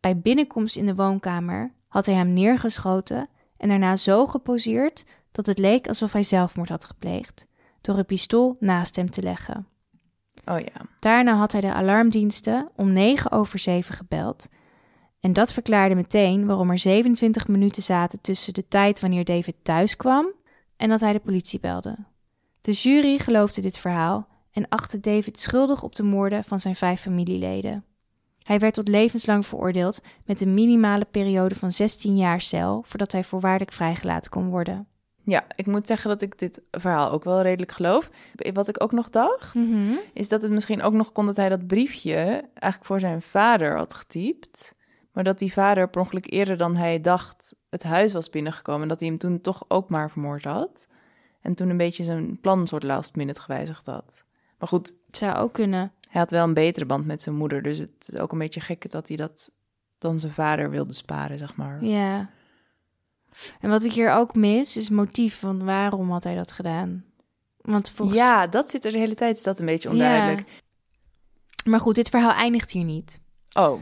Bij binnenkomst in de woonkamer had hij hem neergeschoten en daarna zo geposeerd dat het leek alsof hij zelfmoord had gepleegd, door een pistool naast hem te leggen. Oh ja. Daarna had hij de alarmdiensten om 9 over 7 gebeld. En dat verklaarde meteen waarom er 27 minuten zaten tussen de tijd wanneer David thuis kwam en dat hij de politie belde. De jury geloofde dit verhaal en achtte David schuldig op de moorden van zijn vijf familieleden. Hij werd tot levenslang veroordeeld met een minimale periode van 16 jaar cel voordat hij voorwaardelijk vrijgelaten kon worden. Ja, ik moet zeggen dat ik dit verhaal ook wel redelijk geloof. Wat ik ook nog dacht, is dat het misschien ook nog kon dat hij dat briefje eigenlijk voor zijn vader had getypt. Maar dat die vader per ongeluk eerder dan hij dacht het huis was binnengekomen. En dat hij hem toen toch ook maar vermoord had. En toen een beetje zijn plan soort last minute gewijzigd had. Maar goed, Het zou ook kunnen. hij had wel een betere band met zijn moeder. Dus het is ook een beetje gek dat hij dat dan zijn vader wilde sparen, zeg maar. Ja. En wat ik hier ook mis, is motief van waarom had hij dat gedaan. Want volgens... Ja, dat zit er de hele tijd, is dat een beetje onduidelijk. Maar goed, dit verhaal eindigt hier niet. Oh,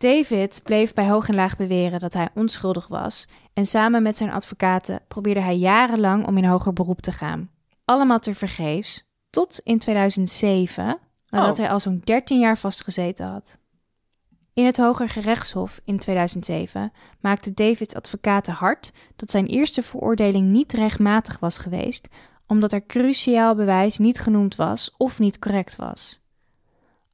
David bleef bij hoog en laag beweren dat hij onschuldig was. En samen met zijn advocaten probeerde hij jarenlang om in hoger beroep te gaan. Allemaal tevergeefs. Tot in 2007, nadat Oh. hij al zo'n 13 jaar vastgezeten had. In het Hoger Gerechtshof in 2007 maakte Davids advocaten hard dat zijn eerste veroordeling niet rechtmatig was geweest, omdat er cruciaal bewijs niet genoemd was of niet correct was.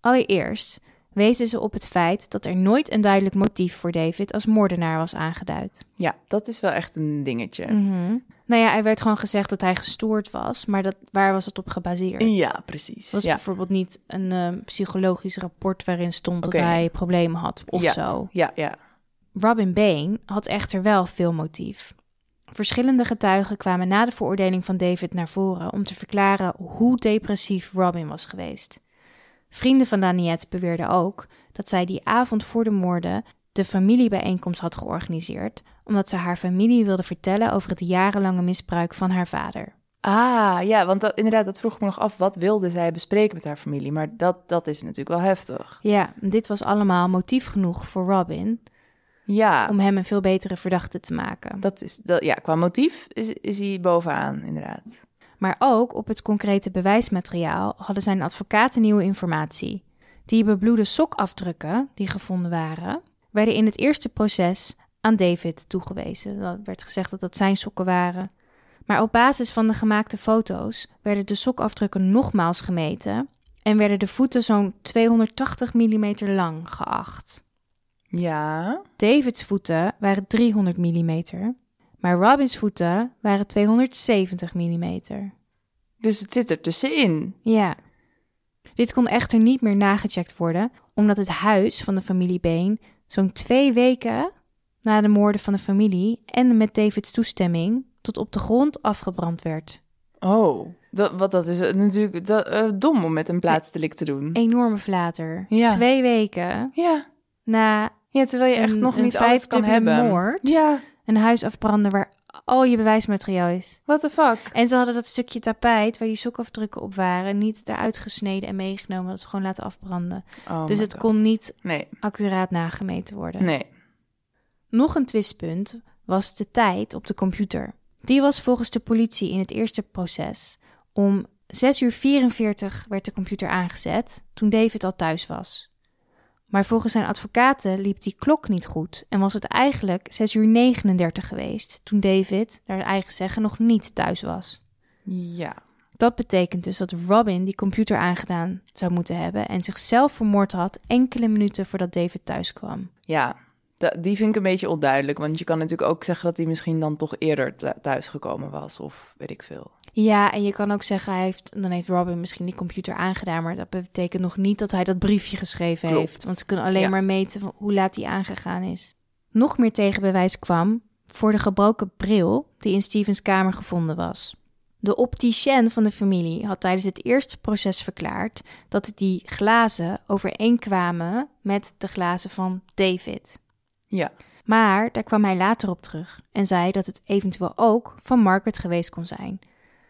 Allereerst wezen ze op het feit dat er nooit een duidelijk motief voor David als moordenaar was aangeduid. Ja, dat is wel echt een dingetje. Mhm. Nou ja, er werd gewoon gezegd dat hij gestoord was, maar dat, waar was het op gebaseerd? Ja, precies. Was ja. bijvoorbeeld niet een eh, psychologisch rapport waarin stond dat hij problemen had of Ja. zo. ja, ja. Robin Bain had echter wel veel motief. Verschillende getuigen kwamen na de veroordeling van David naar voren om te verklaren hoe depressief Robin was geweest. Vrienden van Daniette beweerden ook dat zij die avond voor de moorden de familiebijeenkomst had georganiseerd, omdat ze haar familie wilde vertellen over het jarenlange misbruik van haar vader. Ah, ja, want dat, inderdaad, dat vroeg ik me nog af. Wat wilde zij bespreken met haar familie? Maar dat, dat is natuurlijk wel heftig. Ja, dit was allemaal motief genoeg voor Robin Ja, om hem een veel betere verdachte te maken. dat is, dat, ja qua motief is, is hij bovenaan, inderdaad. Maar ook op het concrete bewijsmateriaal hadden zijn advocaten nieuwe informatie. Die bebloede sokafdrukken die gevonden waren, werden in het eerste proces aan David toegewezen. Er werd gezegd dat dat zijn sokken waren. Maar op basis van de gemaakte foto's werden de sokafdrukken nogmaals gemeten en werden de voeten zo'n 280 mm lang geacht. Ja, Davids voeten waren 300 mm, maar Robins voeten waren 270 mm. dus het zit er tussenin. Ja. Dit kon echter niet meer nagecheckt worden, omdat het huis van de familie Bain zo'n twee weken na de moorden van de familie en met Davids toestemming tot op de grond afgebrand werd. Oh, dat, wat, dat is natuurlijk dat, eh, dom om met een plaatsdelict te doen. Enorme flater. Ja. Twee weken Ja, na ja terwijl je echt een, nog niet alles kan hebben. moord Ja, een huis afbranden waar al je bewijsmateriaal is. what the fuck? En ze hadden dat stukje tapijt waar die sokafdrukken op waren niet eruit gesneden en meegenomen. Dat ze gewoon laten afbranden. Oh dus het God. kon niet Nee, accuraat nagemeten worden. nee. Nog een twistpunt was de tijd op de computer. Die was volgens de politie in het eerste proces. Om 6 uur 44 werd de computer aangezet toen David al thuis was. Maar volgens zijn advocaten liep die klok niet goed en was het eigenlijk 6 uur 39 geweest toen David, naar eigen zeggen, nog niet thuis was. Ja, Dat betekent dus dat Robin die computer aangedaan zou moeten hebben en zichzelf vermoord had enkele minuten voordat David thuis kwam. ja. Die vind ik een beetje onduidelijk. Want je kan natuurlijk ook zeggen dat hij misschien dan toch eerder thu- thuisgekomen was. Of weet ik veel. Ja, en je kan ook zeggen, hij heeft, dan heeft Robin misschien die computer aangedaan, maar dat betekent nog niet dat hij dat briefje geschreven Klopt. heeft. Want ze kunnen alleen Ja. maar meten van hoe laat hij aangegaan is. Nog meer tegenbewijs kwam voor de gebroken bril die in Stevens kamer gevonden was. De opticien van de familie had tijdens het eerste proces verklaard dat die glazen overeenkwamen met de glazen van David. Ja, Maar daar kwam hij later op terug en zei dat het eventueel ook van Margaret geweest kon zijn.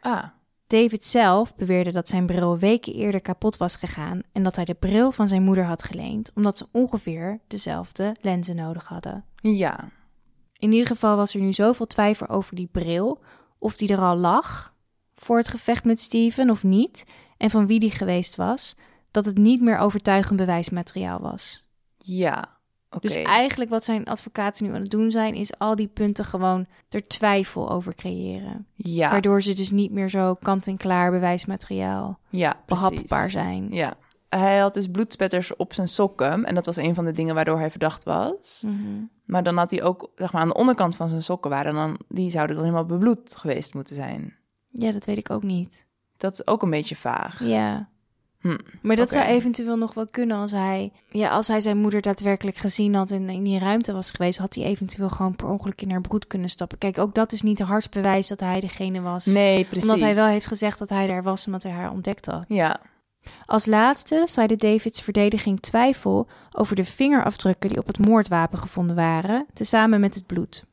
ah, David zelf beweerde dat zijn bril weken eerder kapot was gegaan en dat hij de bril van zijn moeder had geleend, omdat ze ongeveer dezelfde lenzen nodig hadden. ja. In ieder geval was er nu zoveel twijfel over die bril, of die er al lag voor het gevecht met Steven of niet, en van wie die geweest was, dat het niet meer overtuigend bewijsmateriaal was. Ja, Dus eigenlijk wat zijn advocaten nu aan het doen zijn, is al die punten gewoon er twijfel over creëren. Ja, Waardoor ze dus niet meer zo kant-en-klaar bewijsmateriaal ja behapbaar zijn. Ja. Hij had dus bloedspetters op zijn sokken. En dat was een van de dingen waardoor hij verdacht was. Mhm. Maar dan had hij ook, zeg maar, aan de onderkant van zijn sokken waren dan, die zouden dan helemaal bebloed geweest moeten zijn. Ja, dat weet ik ook niet. Dat is ook een beetje vaag. Ja. Hm, Maar dat zou eventueel nog wel kunnen als hij... Ja, als hij zijn moeder daadwerkelijk gezien had en in die ruimte was geweest... had hij eventueel gewoon per ongeluk in haar broed kunnen stappen. Kijk, ook dat is niet hard bewijs dat hij degene was. Nee, precies. Omdat hij wel heeft gezegd dat hij daar was omdat hij haar ontdekt had. Ja, Als laatste zeide Davids verdediging twijfel over de vingerafdrukken die op het moordwapen gevonden waren, tezamen met het bloed.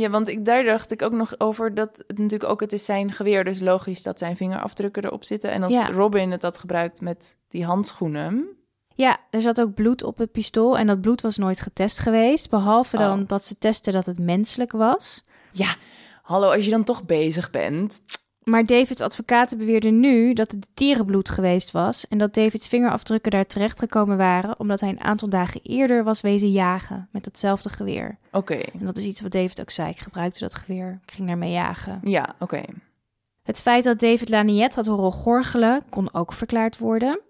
Ja want ik, daar dacht ik ook nog over dat het natuurlijk ook, het is zijn geweer, dus logisch dat zijn vingerafdrukken erop zitten. En als Ja. Robin het had gebruikt met die handschoenen, Ja, er zat ook bloed op het pistool en dat bloed was nooit getest geweest, behalve dan Oh. dat ze testen dat het menselijk was. Ja, hallo, als je dan toch bezig bent, Maar Davids advocaten beweerden nu dat het dierenbloed geweest was en dat Davids vingerafdrukken daar terechtgekomen waren omdat hij een aantal dagen eerder was wezen jagen met datzelfde geweer. Oké. En dat is iets wat David ook zei. Ik gebruikte dat geweer, ik ging daarmee jagen. Ja, oké. Het feit dat David Laniet had horen gorgelen kon ook verklaard worden.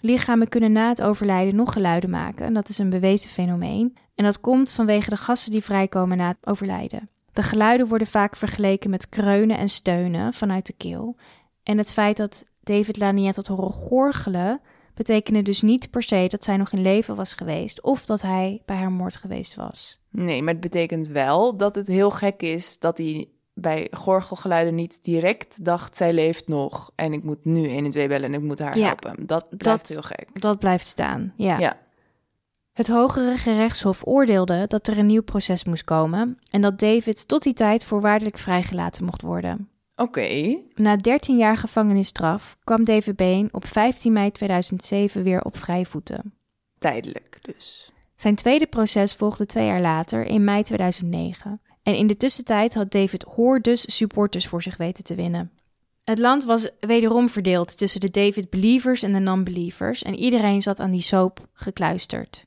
Lichamen kunnen na het overlijden nog geluiden maken en dat is een bewezen fenomeen. En dat komt vanwege de gassen die vrijkomen na het overlijden. De geluiden worden vaak vergeleken met kreunen en steunen vanuit de keel. En het feit dat David Laniet had horen gorgelen betekende dus niet per se dat zij nog in leven was geweest of dat hij bij haar moord geweest was. Nee, maar het betekent wel dat het heel gek is dat hij bij gorgelgeluiden niet direct dacht... zij leeft nog en ik moet nu 1 en 2 bellen en ik moet haar Ja, helpen. Dat blijft dat- heel gek. Dat blijft staan, ja. Ja. Het Hogere Gerechtshof oordeelde dat er een nieuw proces moest komen en dat David tot die tijd voorwaardelijk vrijgelaten mocht worden. Oké. Na 13 jaar gevangenisstraf kwam David Bain op 15 mei 2007 weer op vrije voeten. Tijdelijk dus. Zijn tweede proces volgde twee jaar later, in mei 2009. En in de tussentijd had David Hoor dus supporters voor zich weten te winnen. Het land was wederom verdeeld tussen de David Believers en de non-believers en iedereen zat aan die soap gekluisterd.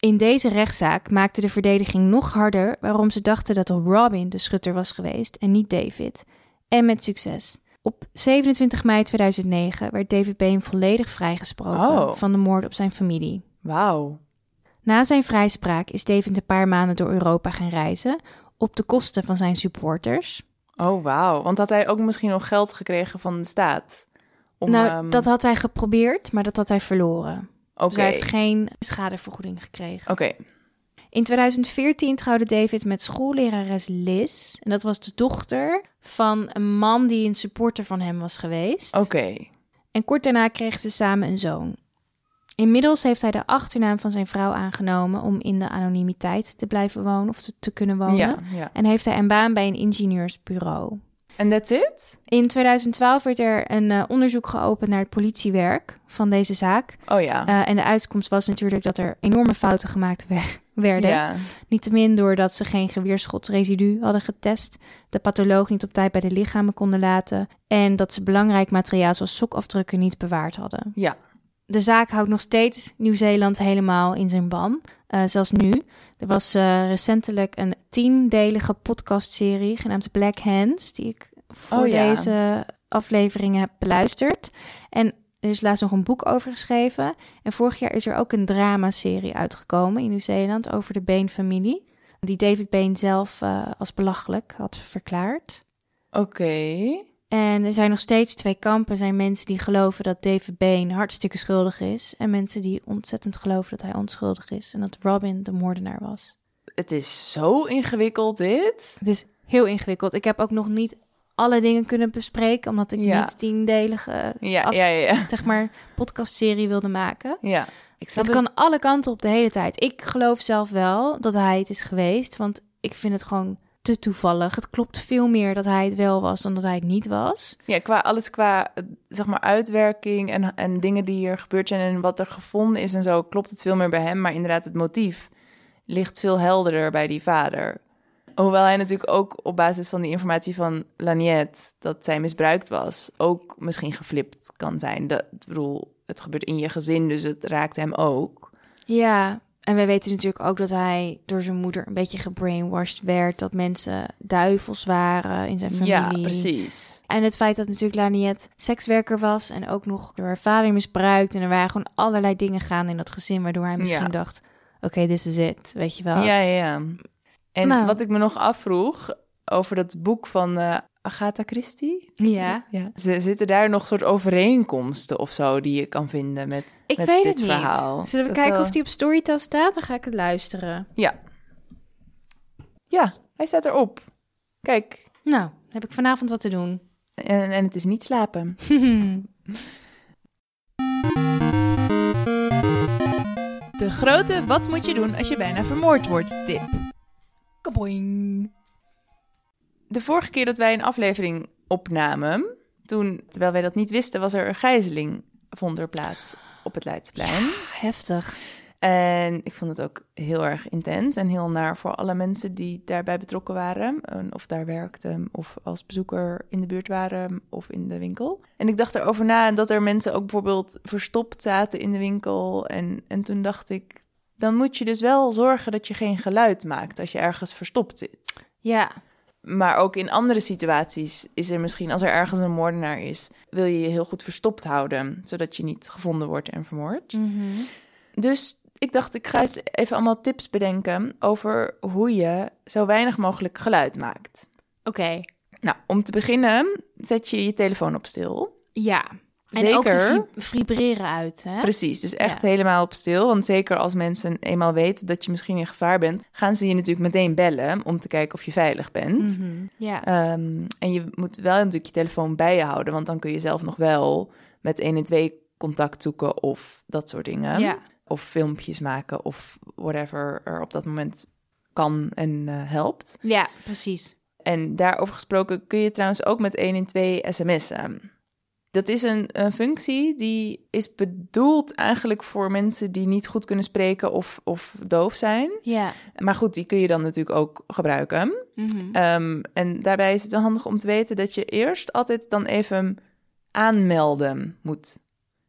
In deze rechtszaak maakte de verdediging nog harder waarom ze dachten dat Robin de schutter was geweest en niet David. En met succes. Op 27 mei 2009 werd David Bain volledig vrijgesproken Oh. van de moord op zijn familie. Wauw. Na zijn vrijspraak is David een paar maanden door Europa gaan reizen op de kosten van zijn supporters. Oh, wauw. Want had hij ook misschien nog geld gekregen van de staat? Om, nou, ehm, dat had hij geprobeerd, maar dat had hij verloren. Dus hij heeft geen schadevergoeding gekregen. Oké. In 2014 trouwde David met schoollerares Liz. En dat was de dochter van een man die een supporter van hem was geweest. Oké. En kort daarna kregen ze samen een zoon. Inmiddels heeft hij de achternaam van zijn vrouw aangenomen om in de anonimiteit te blijven wonen of te, te kunnen wonen. Ja, ja. En heeft hij een baan bij een ingenieursbureau. En that's it? In 2012 werd er een eh, onderzoek geopend naar het politiewerk van deze zaak. Oh ja. Eh, en de uitkomst was natuurlijk dat er enorme fouten gemaakt we- werden. ja. Niettemin doordat ze geen geweerschotsresidu hadden getest, de patholoog niet op tijd bij de lichamen konden laten en dat ze belangrijk materiaal zoals sokafdrukken niet bewaard hadden. Ja. De zaak houdt nog steeds Nieuw-Zeeland helemaal in zijn ban. Eh, zelfs nu. Er was recentelijk een tiendelige podcastserie genaamd Black Hands, die ik voor Oh ja. deze afleveringen heb beluisterd. En er is laatst nog een boek over geschreven. En vorig jaar is er ook een dramaserie uitgekomen in Nieuw-Zeeland over de Bain-familie. Die David Bain zelf eh, als belachelijk had verklaard. Oké. En er zijn nog steeds twee kampen. Er zijn mensen die geloven dat David Bain hartstikke schuldig is. En mensen die ontzettend geloven dat hij onschuldig is. En dat Robin de moordenaar was. Het is zo ingewikkeld, dit. Het is heel ingewikkeld. Ik heb ook nog niet alle dingen kunnen bespreken. Omdat ik Ja. niet tiendelige Ja, af- ja, ja, ja. zeg maar, podcastserie wilde maken. ja. Ik Het kan alle kanten op de hele tijd. Ik geloof zelf wel dat hij het is geweest. Want ik vind het gewoon te toevallig. Het klopt veel meer dat hij het wel was dan dat hij het niet was. Ja, qua alles qua zeg maar uitwerking en, en dingen die hier gebeurd zijn en wat er gevonden is en zo, klopt het veel meer bij hem. Maar inderdaad, het motief ligt veel helderder bij die vader. Hoewel hij natuurlijk ook op basis van die informatie van Laniet, dat zij misbruikt was, ook misschien geflipt kan zijn. Dat, ik bedoel, het gebeurt in je gezin, dus het raakt hem ook. Ja, en wij weten natuurlijk ook dat hij door zijn moeder een beetje gebrainwashed werd. Dat mensen duivels waren in zijn familie. Ja, precies. En het feit dat natuurlijk Laniet sekswerker was en ook nog door haar vader misbruikt. En er waren gewoon allerlei dingen gaande in dat gezin, waardoor hij misschien Ja. dacht... Oké, this is it, weet je wel. Ja, ja, ja. En Nou. wat ik me nog afvroeg over dat boek van eh, Agatha Christie. Ja. Ja. Z- Zitten daar nog soort overeenkomsten of zo die je kan vinden met... Ik Met weet dit het niet. verhaal. Zullen we Dat kijken wel- of die op Storytel staat? Dan ga ik het luisteren. Ja. Ja, hij staat erop. Kijk, Nou, dan heb ik vanavond wat te doen. en, en het is niet slapen. De grote wat moet je doen als je bijna vermoord wordt tip. Kaboing. De vorige keer dat wij een aflevering opnamen, toen, terwijl wij dat niet wisten, was er een gijzeling vond er plaats op het Leidseplein. Heftig. En ik vond het ook heel erg intens en heel naar voor alle mensen die daarbij betrokken waren. en Of daar werkten, of als bezoeker in de buurt waren, of in de winkel. En ik dacht erover na dat er mensen ook bijvoorbeeld verstopt zaten in de winkel. En, en toen dacht ik, dan moet je dus wel zorgen dat je geen geluid maakt als je ergens verstopt zit. Ja, Maar ook in andere situaties is er misschien, als er ergens een moordenaar is, wil je je heel goed verstopt houden, zodat je niet gevonden wordt en vermoord. Mhm. Dus ik dacht, ik ga eens even allemaal tips bedenken over hoe je zo weinig mogelijk geluid maakt. oké. Nou, om te beginnen zet je je telefoon op stil. Ja. En ook Zeker. vibreren uit, hè? Precies, dus echt Ja. helemaal op stil. Want zeker als mensen eenmaal weten dat je misschien in gevaar bent, gaan ze je natuurlijk meteen bellen om te kijken of je veilig bent. Mhm. Ja. Ehm, en je moet wel natuurlijk je telefoon bij je houden, want dan kun je zelf nog wel met 112 contact zoeken of dat soort dingen. ja. Of filmpjes maken of whatever er op dat moment kan en eh, helpt. Ja, precies. En daarover gesproken kun je trouwens ook met 112 sms'en. Dat is een, een functie die is bedoeld eigenlijk voor mensen die niet goed kunnen spreken of, of doof zijn. Ja. Maar goed, die kun je dan natuurlijk ook gebruiken. Mhm. Ehm, en daarbij is het wel handig om te weten dat je eerst altijd dan even aanmelden moet.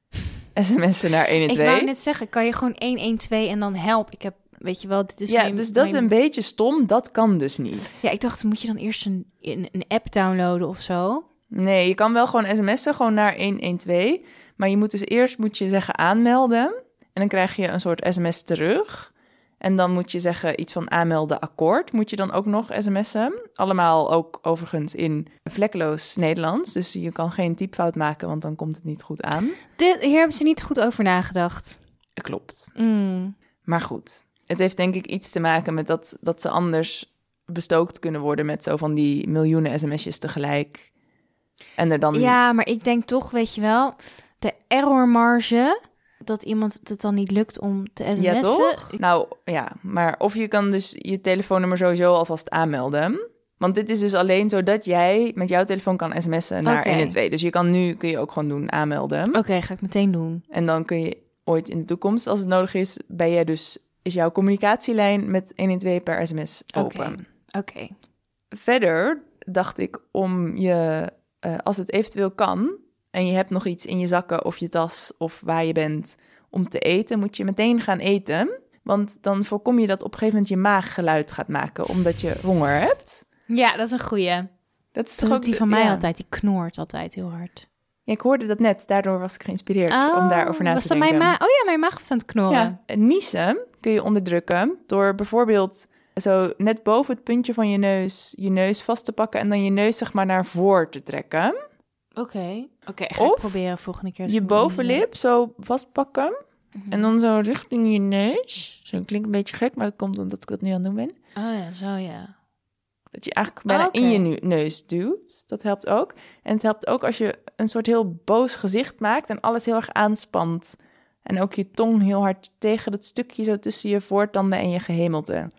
SMS'en naar Ik wou 112. net zeggen, kan je gewoon 112 en dan help? Ik heb, weet je wel, dit is ja, mijn- dus dat is een beetje stom. Dat kan dus niet. Ja, ik dacht, moet je dan eerst een, een, een app downloaden of zo? Nee, je kan wel gewoon sms'en, gewoon naar 112. Maar je moet dus eerst moet je zeggen aanmelden. En dan krijg je een soort sms terug. En dan moet je zeggen iets van aanmelden akkoord. Moet je dan ook nog sms'en. Allemaal ook overigens in vlekkeloos Nederlands. Dus je kan geen typfout maken, want dan komt het niet goed aan. Dit, hier hebben ze niet goed over nagedacht. Klopt. Mm. Maar goed, het heeft denk ik iets te maken met dat, dat ze anders bestookt kunnen worden met zo van die miljoenen sms'jes tegelijk. En er dan... Ja, maar ik denk toch, weet je wel, de errormarge, dat iemand het dan niet lukt om te sms'en. Ja, toch? Nou ja, maar of je kan dus je telefoonnummer sowieso alvast aanmelden. Want dit is dus alleen zodat jij met jouw telefoon kan sms'en naar Oké. 112. Dus je kan nu, kun je ook gewoon doen, aanmelden. Oké, ga ik meteen doen. En dan kun je ooit in de toekomst, als het nodig is, ben jij dus, is jouw communicatielijn met 112 per sms open. Oké. Verder dacht ik om je, eh, als het eventueel kan, en je hebt nog iets in je zakken of je tas of waar je bent om te eten, moet je meteen gaan eten. Want dan voorkom je dat op een gegeven moment je maag geluid gaat maken, omdat je honger hebt. Ja, dat is een goeie. Dat is Dat toch ook die van mij ja. altijd. Die knoort altijd heel hard. Ja, ik hoorde dat net, daardoor was ik geïnspireerd om daarover na Oh, was te dat denken. mijn maag? Oh ja, mijn maag was aan het knorren. Ja, niezen kun je onderdrukken door bijvoorbeeld zo net boven het puntje van je neus je neus vast te pakken en dan je neus zeg maar naar voor te trekken. Oké. Oké, Of proberen volgende keer. Je bovenlip zo vastpakken niezen. en dan zo richting je neus. Zo klinkt een beetje gek, maar dat komt omdat ik dat nu aan het doen ben. Oh ja, zo ja. Dat je eigenlijk bijna Oké. in je neus duwt. Dat helpt ook. En het helpt ook als je een soort heel boos gezicht maakt en alles heel erg aanspant. En ook je tong heel hard tegen dat stukje zo tussen je voortanden en je gehemelte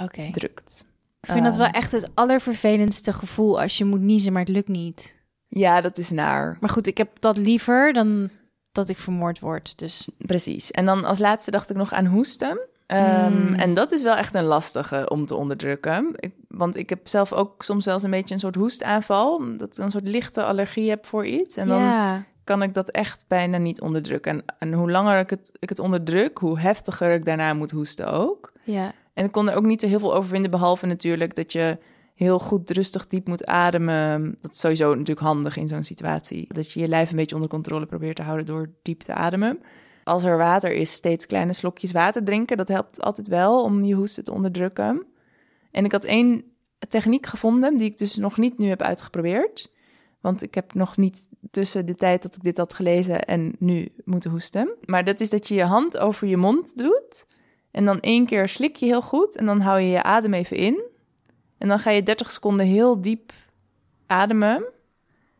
Oké. drukt. Ik vind dat wel Ehm. echt het allervervelendste gevoel als je moet niezen, maar het lukt niet. Ja, dat is naar. Maar goed, ik heb dat liever dan dat ik vermoord word. Dus Precies. En dan als laatste dacht ik nog aan hoesten. Ehm, Mm. En dat is wel echt een lastige om te onderdrukken. Ik, want ik heb zelf ook soms wel eens een beetje een soort hoestaanval. Dat ik een soort lichte allergie heb voor iets. En dan ja. kan ik dat echt bijna niet onderdrukken. En, en hoe langer ik het, ik het onderdruk, hoe heftiger ik daarna moet hoesten ook. Ja. En ik kon er ook niet zo heel veel over vinden, behalve natuurlijk dat je heel goed rustig diep moet ademen. Dat is sowieso natuurlijk handig in zo'n situatie. Dat je je lijf een beetje onder controle probeert te houden door diep te ademen. Als er water is, steeds kleine slokjes water drinken. Dat helpt altijd wel om je hoesten te onderdrukken. En ik had één techniek gevonden die ik dus nog niet nu heb uitgeprobeerd. Want ik heb nog niet tussen de tijd dat ik dit had gelezen en nu moeten hoesten. Maar dat is dat je je hand over je mond doet. En dan één keer slik je heel goed en dan hou je je adem even in. En dan ga je 30 seconden heel diep ademen.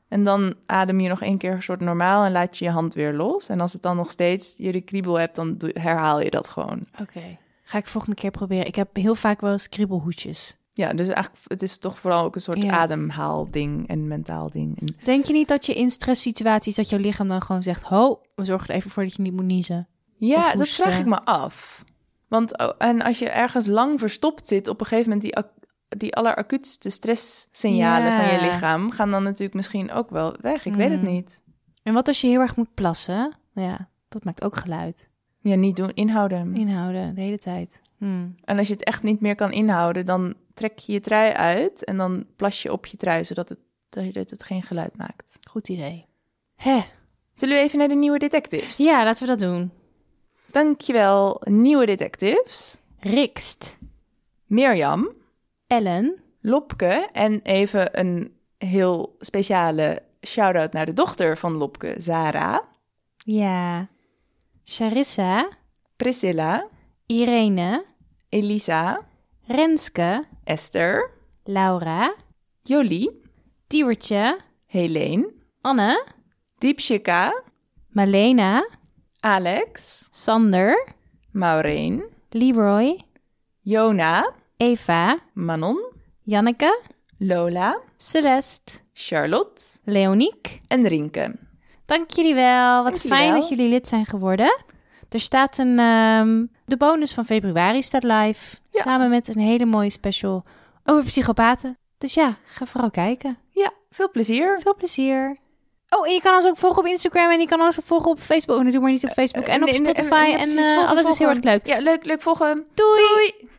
En dan adem je nog één keer een soort normaal en laat je je hand weer los. En als het dan nog steeds je de kriebel hebt, dan herhaal je dat gewoon. Oké. Ga ik volgende keer proberen. Ik heb heel vaak wel eens kriebelhoedjes. Ja, dus eigenlijk het is toch vooral ook een soort Ja. ademhaalding en mentaal ding. En Denk je niet dat je in stresssituaties dat jouw lichaam dan gewoon zegt: "Ho, we zorgen er even voor dat je niet moet niezen." Ja, dat vraag ik me af. Want oh, en als je ergens lang verstopt zit, op een gegeven moment die, die alleracuutste stresssignalen Ja. van je lichaam gaan dan natuurlijk misschien ook wel weg. Ik weet het Mm. niet. En wat als je heel erg moet plassen? Ja, dat maakt ook geluid. Ja, niet doen, inhouden. Inhouden, de hele tijd. Hmm. En als je het echt niet meer kan inhouden, dan trek je je trui uit en dan plas je op je trui, zodat het, dat het geen geluid maakt. Goed idee. Hè? Zullen we even naar de nieuwe detectives? Ja, laten we dat doen. Dankjewel, nieuwe detectives. Rikst, Mirjam, Ellen, Lopke. En even een heel speciale shout-out naar de dochter van Lopke, Zara, ja, Charissa, Priscilla, Irene, Elisa, Renske, Esther, Laura, Jolie, Tiewertje, Helene, Anne, Diepshika, Malena, Alex, Sander, Maureen, Leroy, Jona, Eva, Manon, Janneke, Lola, Celeste, Charlotte Leoniek. en Rinke. Dank jullie wel. Wat Dank fijn wel. dat jullie lid zijn geworden. Er staat een. ehm, de bonus van februari staat live. Ja. Samen met een hele mooie special over psychopaten. Dus ja, ga vooral kijken. Ja, veel plezier. Veel plezier. Oh, en je kan ons ook volgen op Instagram en je kan ons ook volgen op Facebook. Natuurlijk maar niet op Facebook. En op Spotify. En eh, alles is heel erg leuk. Ja, leuk, leuk volgen. Doei! Doei!